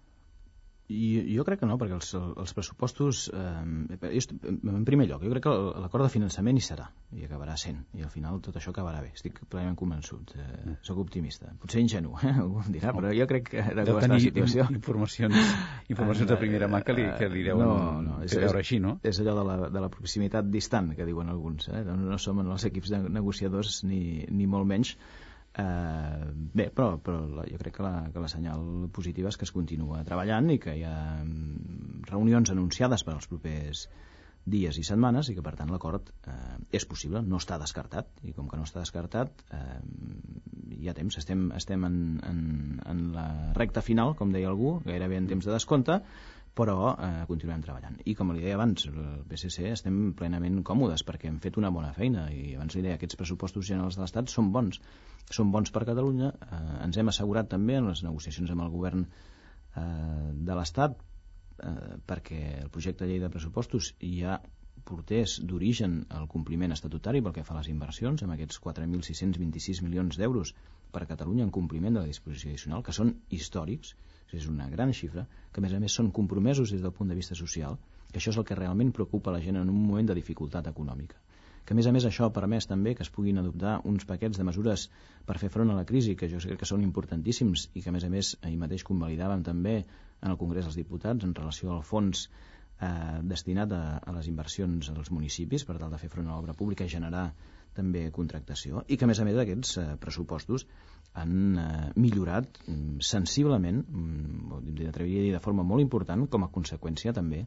I jo crec que no, perquè els, els pressupostos, eh, en primer lloc, jo crec que l'acord de finançament hi serà, i acabarà sent, i al final tot això acabarà bé, estic plenament convençut, eh, mm. sóc optimista, potser ingenu, eh, algú em dirà, però jo crec que de està la situació... informacions, informacions de primera mà que li, que li deuen no, no, és, veure així, no? És allò de la, de la proximitat distant, que diuen alguns, eh? no, no som en els equips de negociadors ni, ni molt menys, Eh, bé, però, però la, jo crec que la, que la senyal positiva és que es continua treballant i que hi ha mm, reunions anunciades per als propers dies i setmanes i que per tant l'acord eh, és possible, no està descartat. I com que no està descartat eh, hi ha temps, estem, estem en, en, en la recta final com deia algú, gairebé en temps de descompte però eh, continuem treballant. I com li deia abans, el PSC estem plenament còmodes perquè hem fet una bona feina i abans li deia, aquests pressupostos generals de l'Estat són bons, són bons per Catalunya, eh, ens hem assegurat també en les negociacions amb el govern eh, de l'Estat eh, perquè el projecte de llei de pressupostos ja portés d'origen el compliment estatutari pel que fa a les inversions, amb aquests 4.626 milions d'euros per a Catalunya en compliment de la disposició addicional, que són històrics, és una gran xifra, que a més a més són compromesos des del punt de vista social, que això és el que realment preocupa la gent en un moment de dificultat econòmica. Que a més a més això ha permès també que es puguin adoptar uns paquets de mesures per fer front a la crisi, que jo crec que són importantíssims i que a més a més ahir mateix convalidàvem també en el Congrés dels Diputats en relació al fons eh, destinat a, a les inversions als municipis per tal de fer front a l'obra pública i generar també contractació i que a més a més d'aquests eh, pressupostos han eh, millorat mm, sensiblement, mm, m'atreviria a dir de forma molt important, com a conseqüència també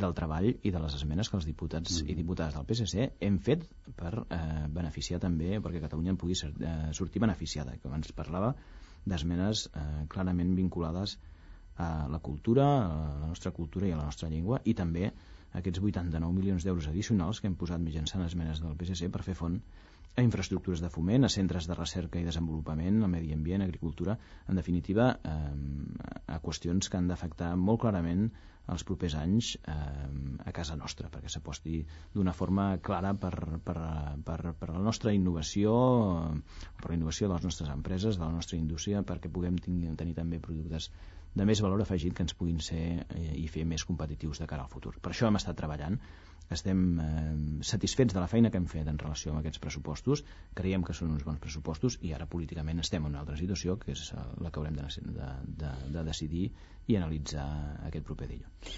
del treball i de les esmenes que els diputats mm. i diputades del PSC hem fet per eh, beneficiar també, perquè Catalunya en pugui ser, eh, sortir beneficiada, que abans parlava d'esmenes eh, clarament vinculades a la cultura, a la nostra cultura i a la nostra llengua, i també aquests 89 milions d'euros addicionals que hem posat mitjançant esmenes del PSC per fer font a infraestructures de foment, a centres de recerca i desenvolupament, al medi ambient, agricultura, en definitiva, eh, a qüestions que han d'afectar molt clarament els propers anys eh, a casa nostra, perquè s'aposti d'una forma clara per, per, per, per la nostra innovació, per la innovació de les nostres empreses, de la nostra indústria, perquè puguem tenir, tenir també productes de més valor afegit que ens puguin ser eh, i fer més competitius de cara al futur. Per això hem estat treballant estem eh, satisfets de la feina que hem fet en relació amb aquests pressupostos, creiem que són uns bons pressupostos i ara políticament estem en una altra situació que és eh, la que haurem de, de, de, de decidir i analitzar aquest proper dilluns.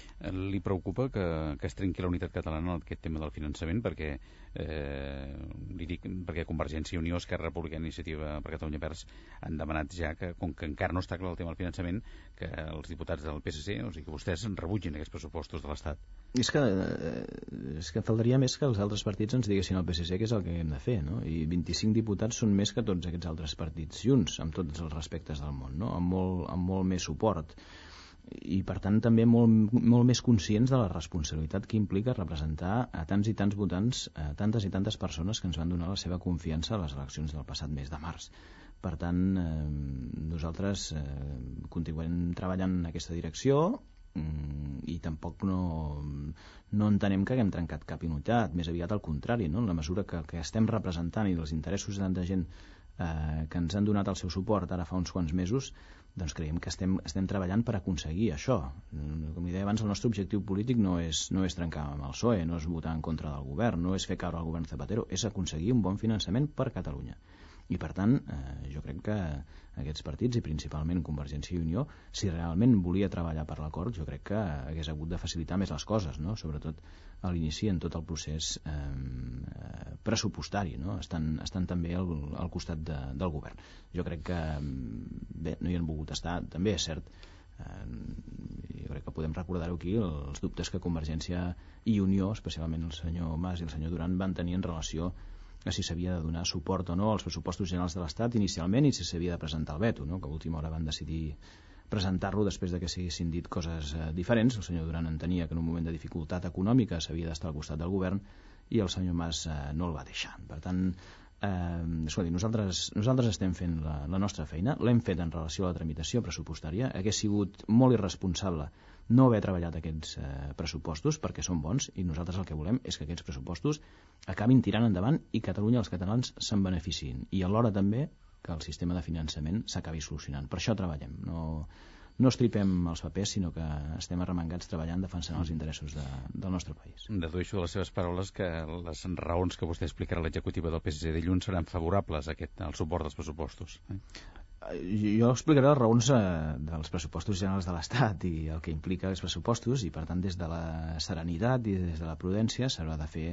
Li preocupa que, que es trenqui la unitat catalana en aquest tema del finançament perquè eh, li dic perquè Convergència i Unió, Esquerra Republicana i Iniciativa per Catalunya Verds han demanat ja que, com que encara no està clar el tema del finançament, que els diputats del PSC, o sigui que vostès rebutgin aquests pressupostos de l'Estat. És que, eh, és que faltaria més que els altres partits ens diguessin al PSC què és el que hem de fer, no? I 25 diputats són més que tots aquests altres partits junts, amb tots els respectes del món, no? Amb molt, amb molt més suport i per tant també molt, molt més conscients de la responsabilitat que implica representar a tants i tants votants, a tantes i tantes persones que ens van donar la seva confiança a les eleccions del passat mes de març. Per tant, eh, nosaltres eh, continuem treballant en aquesta direcció, Mm, i tampoc no, no entenem que haguem trencat cap unitat, més aviat al contrari, no? en la mesura que, que estem representant i dels interessos de tanta gent eh, que ens han donat el seu suport ara fa uns quants mesos, doncs creiem que estem, estem treballant per aconseguir això. Com li deia abans, el nostre objectiu polític no és, no és trencar amb el PSOE, no és votar en contra del govern, no és fer caure el govern Zapatero, és aconseguir un bon finançament per Catalunya. I per tant, eh, jo crec que aquests partits, i principalment Convergència i Unió, si realment volia treballar per l'acord, jo crec que hagués hagut de facilitar més les coses, no? sobretot a l'inici en tot el procés eh, pressupostari, no? estan, estan també al, al costat de, del govern. Jo crec que bé, no hi han volgut estar, també és cert, Eh, jo crec que podem recordar-ho aquí, els dubtes que Convergència i Unió, especialment el senyor Mas i el senyor Duran, van tenir en relació si s'havia de donar suport o no als pressupostos generals de l'Estat inicialment i si s'havia de presentar el veto, no? que a última hora van decidir presentar-lo després de que s'haguessin dit coses eh, diferents. El senyor Duran entenia que en un moment de dificultat econòmica s'havia d'estar al costat del govern i el senyor Mas eh, no el va deixar. Per tant, eh, escolti, nosaltres, nosaltres estem fent la, la nostra feina, l'hem fet en relació a la tramitació pressupostària, hagués sigut molt irresponsable no haver treballat aquests eh, pressupostos perquè són bons i nosaltres el que volem és que aquests pressupostos acabin tirant endavant i Catalunya els catalans se'n beneficien i alhora també que el sistema de finançament s'acabi solucionant. Per això treballem. No, no estripem els papers, sinó que estem arremangats treballant defensant els interessos de, del nostre país. Dedueixo de les seves paraules que les raons que vostè explicarà a l'executiva del PSC dilluns seran favorables a aquest, al suport dels pressupostos. Eh? Jo explicaré les raons eh, dels pressupostos generals de l'Estat i el que implica els pressupostos i per tant des de la serenitat i des de la prudència s'haurà de fer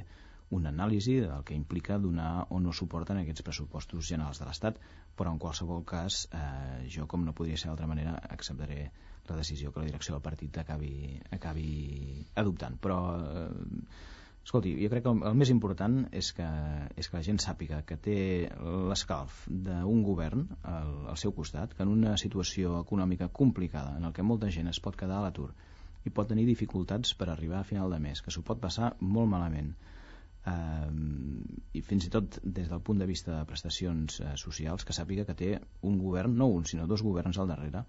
una anàlisi del que implica donar o no suport en aquests pressupostos generals de l'Estat, però en qualsevol cas eh, jo, com no podria ser d'altra manera, acceptaré la decisió que la direcció del partit acabi, acabi adoptant. Però, eh, escolti, jo crec que el, el més important és que, és que la gent sàpiga que té l'escalf d'un govern al, al seu costat, que en una situació econòmica complicada, en el que molta gent es pot quedar a l'atur i pot tenir dificultats per arribar a final de mes, que s'ho pot passar molt malament, eh, i fins i tot des del punt de vista de prestacions eh, socials que sàpiga que té un govern, no un sinó dos governs al darrere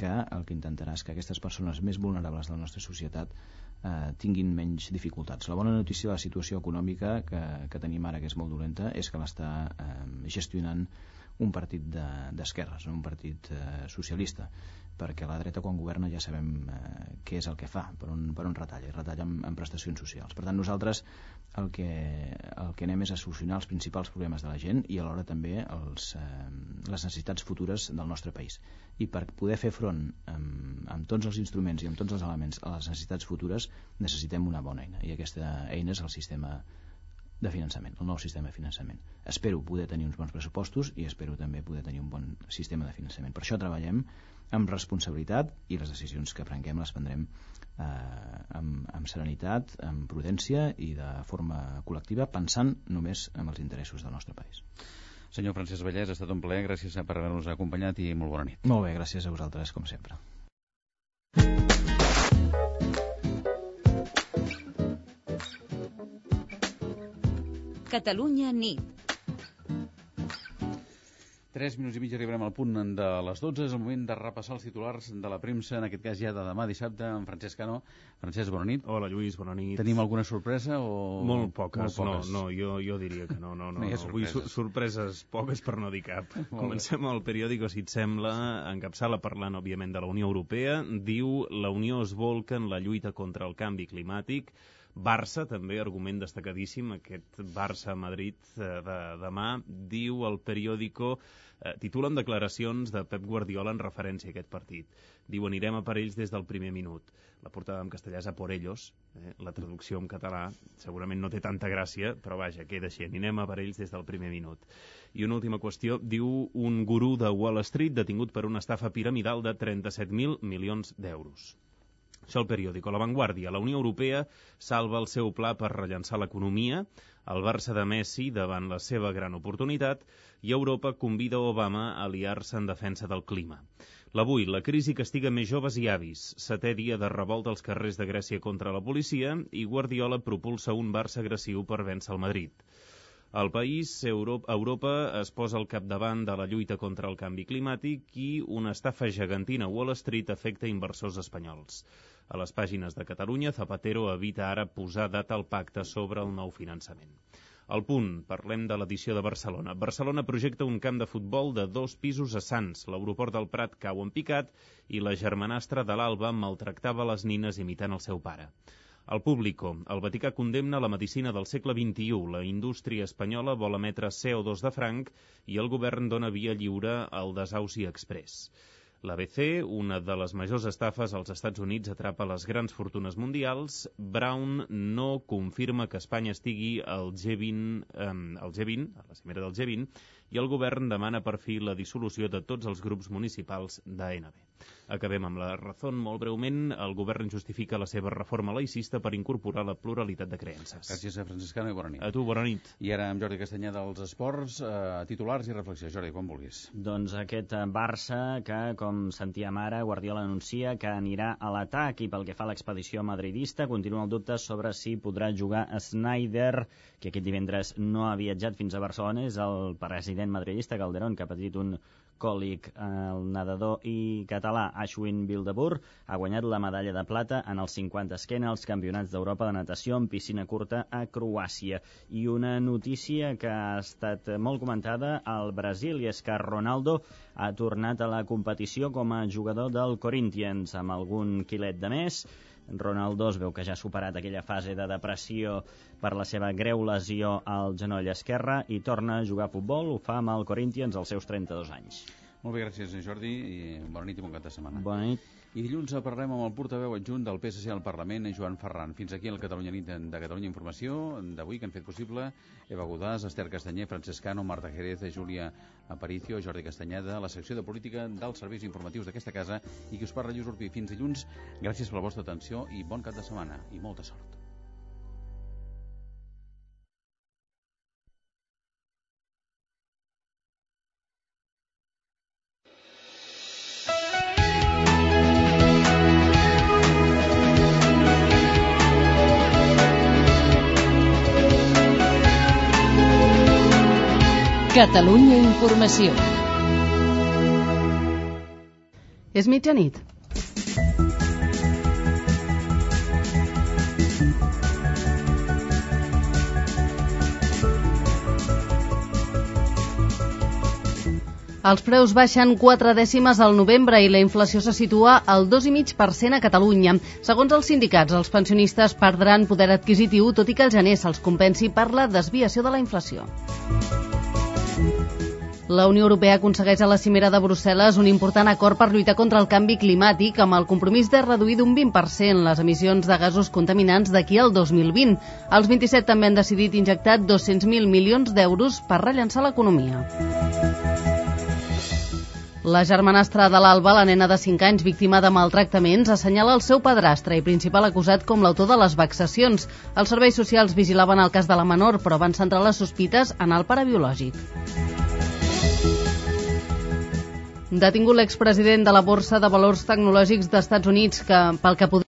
que el que intentarà és que aquestes persones més vulnerables de la nostra societat eh, tinguin menys dificultats. La bona notícia de la situació econòmica que, que tenim ara, que és molt dolenta, és que l'està eh, gestionant un partit d'esquerres, de, un partit eh, socialista perquè la dreta quan governa ja sabem eh, què és el que fa, per on, per on retalla, retalla en, en prestacions socials. Per tant, nosaltres el que, el que anem és a solucionar els principals problemes de la gent i alhora també els, eh, les necessitats futures del nostre país. I per poder fer front amb, amb tots els instruments i amb tots els elements a les necessitats futures necessitem una bona eina i aquesta eina és el sistema de finançament, el nou sistema de finançament. Espero poder tenir uns bons pressupostos i espero també poder tenir un bon sistema de finançament. Per això treballem amb responsabilitat i les decisions que prenguem les prendrem eh, amb, amb serenitat, amb prudència i de forma col·lectiva, pensant només en els interessos del nostre país. Senyor Francesc Vallès, ha estat un plaer, gràcies per haver-nos acompanyat i molt bona nit. Molt bé, gràcies a vosaltres, com sempre. Catalunya nit. 3 minuts i mig arribarem al punt de les 12. És el moment de repassar els titulars de la premsa, en aquest cas ja de demà dissabte, amb Francesc Cano. Francesc, bona nit. Hola, Lluís, bona nit. Tenim alguna sorpresa? O... Molt poques, Molt poques. no, no jo, jo diria que no. no, no, no. Avui sorpreses. sorpreses poques per no dir cap. Comencem el periòdico, si et sembla, encapçala parlant, òbviament, de la Unió Europea. Diu, la Unió es volca en la lluita contra el canvi climàtic Barça, també, argument destacadíssim, aquest Barça-Madrid eh, de demà, diu el periòdico, eh, titulen declaracions de Pep Guardiola en referència a aquest partit. Diu, anirem a per ells des del primer minut. La portada en castellà és a por ellos, eh, la traducció en català segurament no té tanta gràcia, però vaja, queda així, anirem a per ells des del primer minut. I una última qüestió, diu un gurú de Wall Street detingut per una estafa piramidal de 37.000 milions d'euros. Això el periòdico La Vanguardia. La Unió Europea salva el seu pla per rellençar l'economia, el Barça de Messi davant la seva gran oportunitat i Europa convida Obama a aliar-se en defensa del clima. L'avui, la crisi castiga més joves i avis. Setè dia de revolta als carrers de Grècia contra la policia i Guardiola propulsa un Barça agressiu per vèncer el Madrid. El país, Europa, es posa al capdavant de la lluita contra el canvi climàtic i una estafa gegantina a Wall Street afecta inversors espanyols. A les pàgines de Catalunya, Zapatero evita ara posar data al pacte sobre el nou finançament. Al punt, parlem de l'edició de Barcelona. Barcelona projecta un camp de futbol de dos pisos a Sants. L'aeroport del Prat cau en picat i la germanastra de l'Alba maltractava les nines imitant el seu pare. El Público. El Vaticà condemna la medicina del segle XXI. La indústria espanyola vol emetre CO2 de franc i el govern dona via lliure al desauci express. L'ABC, una de les majors estafes als Estats Units, atrapa les grans fortunes mundials. Brown no confirma que Espanya estigui al G20, eh, al G20, a la cimera del G20, i el govern demana per fi la dissolució de tots els grups municipals d'ANB. Acabem amb la raó molt breument. El govern justifica la seva reforma laicista per incorporar la pluralitat de creences. Gràcies a Franciscano i bona nit. A tu, bona nit. I ara amb Jordi Castanyà dels esports, eh, titulars i reflexió. Jordi, quan vulguis. Doncs aquest Barça que, com sentíem ara, Guardiola anuncia que anirà a l'atac i pel que fa a l'expedició madridista continua el dubte sobre si podrà jugar a Snyder, que aquest divendres no ha viatjat fins a Barcelona, és el president madridista Calderón, que ha patit un còlic. El nedador i català Ashwin Bildebur ha guanyat la medalla de plata en els 50 esquena als Campionats d'Europa de natació en piscina curta a Croàcia. I una notícia que ha estat molt comentada al Brasil i és que Ronaldo ha tornat a la competició com a jugador del Corinthians amb algun quilet de més Ronaldo es veu que ja ha superat aquella fase de depressió per la seva greu lesió al genoll esquerre i torna a jugar a futbol, ho fa amb el Corinthians als seus 32 anys. Molt bé, gràcies Jordi i bona nit i bon cap de setmana. Bona nit. I dilluns parlem amb el portaveu adjunt del PSC al Parlament, Joan Ferran. Fins aquí el Catalunya Nit de Catalunya Informació d'avui que han fet possible Eva Godàs, Esther Castanyer, Francescano, Marta Jerez, Júlia Aparicio, Jordi Castanyeda, la secció de política dels serveis informatius d'aquesta casa i que us parla Lluís Urpí. Fins dilluns, gràcies per la vostra atenció i bon cap de setmana i molta sort. Catalunya Informació. És mitjanit. Els preus baixen 4 dècimes al novembre i la inflació se situa al 2,5% a Catalunya. Segons els sindicats, els pensionistes perdran poder adquisitiu, tot i que el gener se'ls compensi per la desviació de la inflació. La Unió Europea aconsegueix a la cimera de Brussel·les un important acord per lluitar contra el canvi climàtic amb el compromís de reduir d'un 20% les emissions de gasos contaminants d'aquí al 2020. Els 27 també han decidit injectar 200.000 milions d'euros per rellençar l'economia. La germanastra de l'Alba, la nena de 5 anys víctima de maltractaments, assenyala el seu padrastre i principal acusat com l'autor de les vexacions. Els serveis socials vigilaven el cas de la menor, però van centrar les sospites en el pare biològic. Detingut l'expresident de la Borsa de Valors Tecnològics d'Estats Units que, pel que podria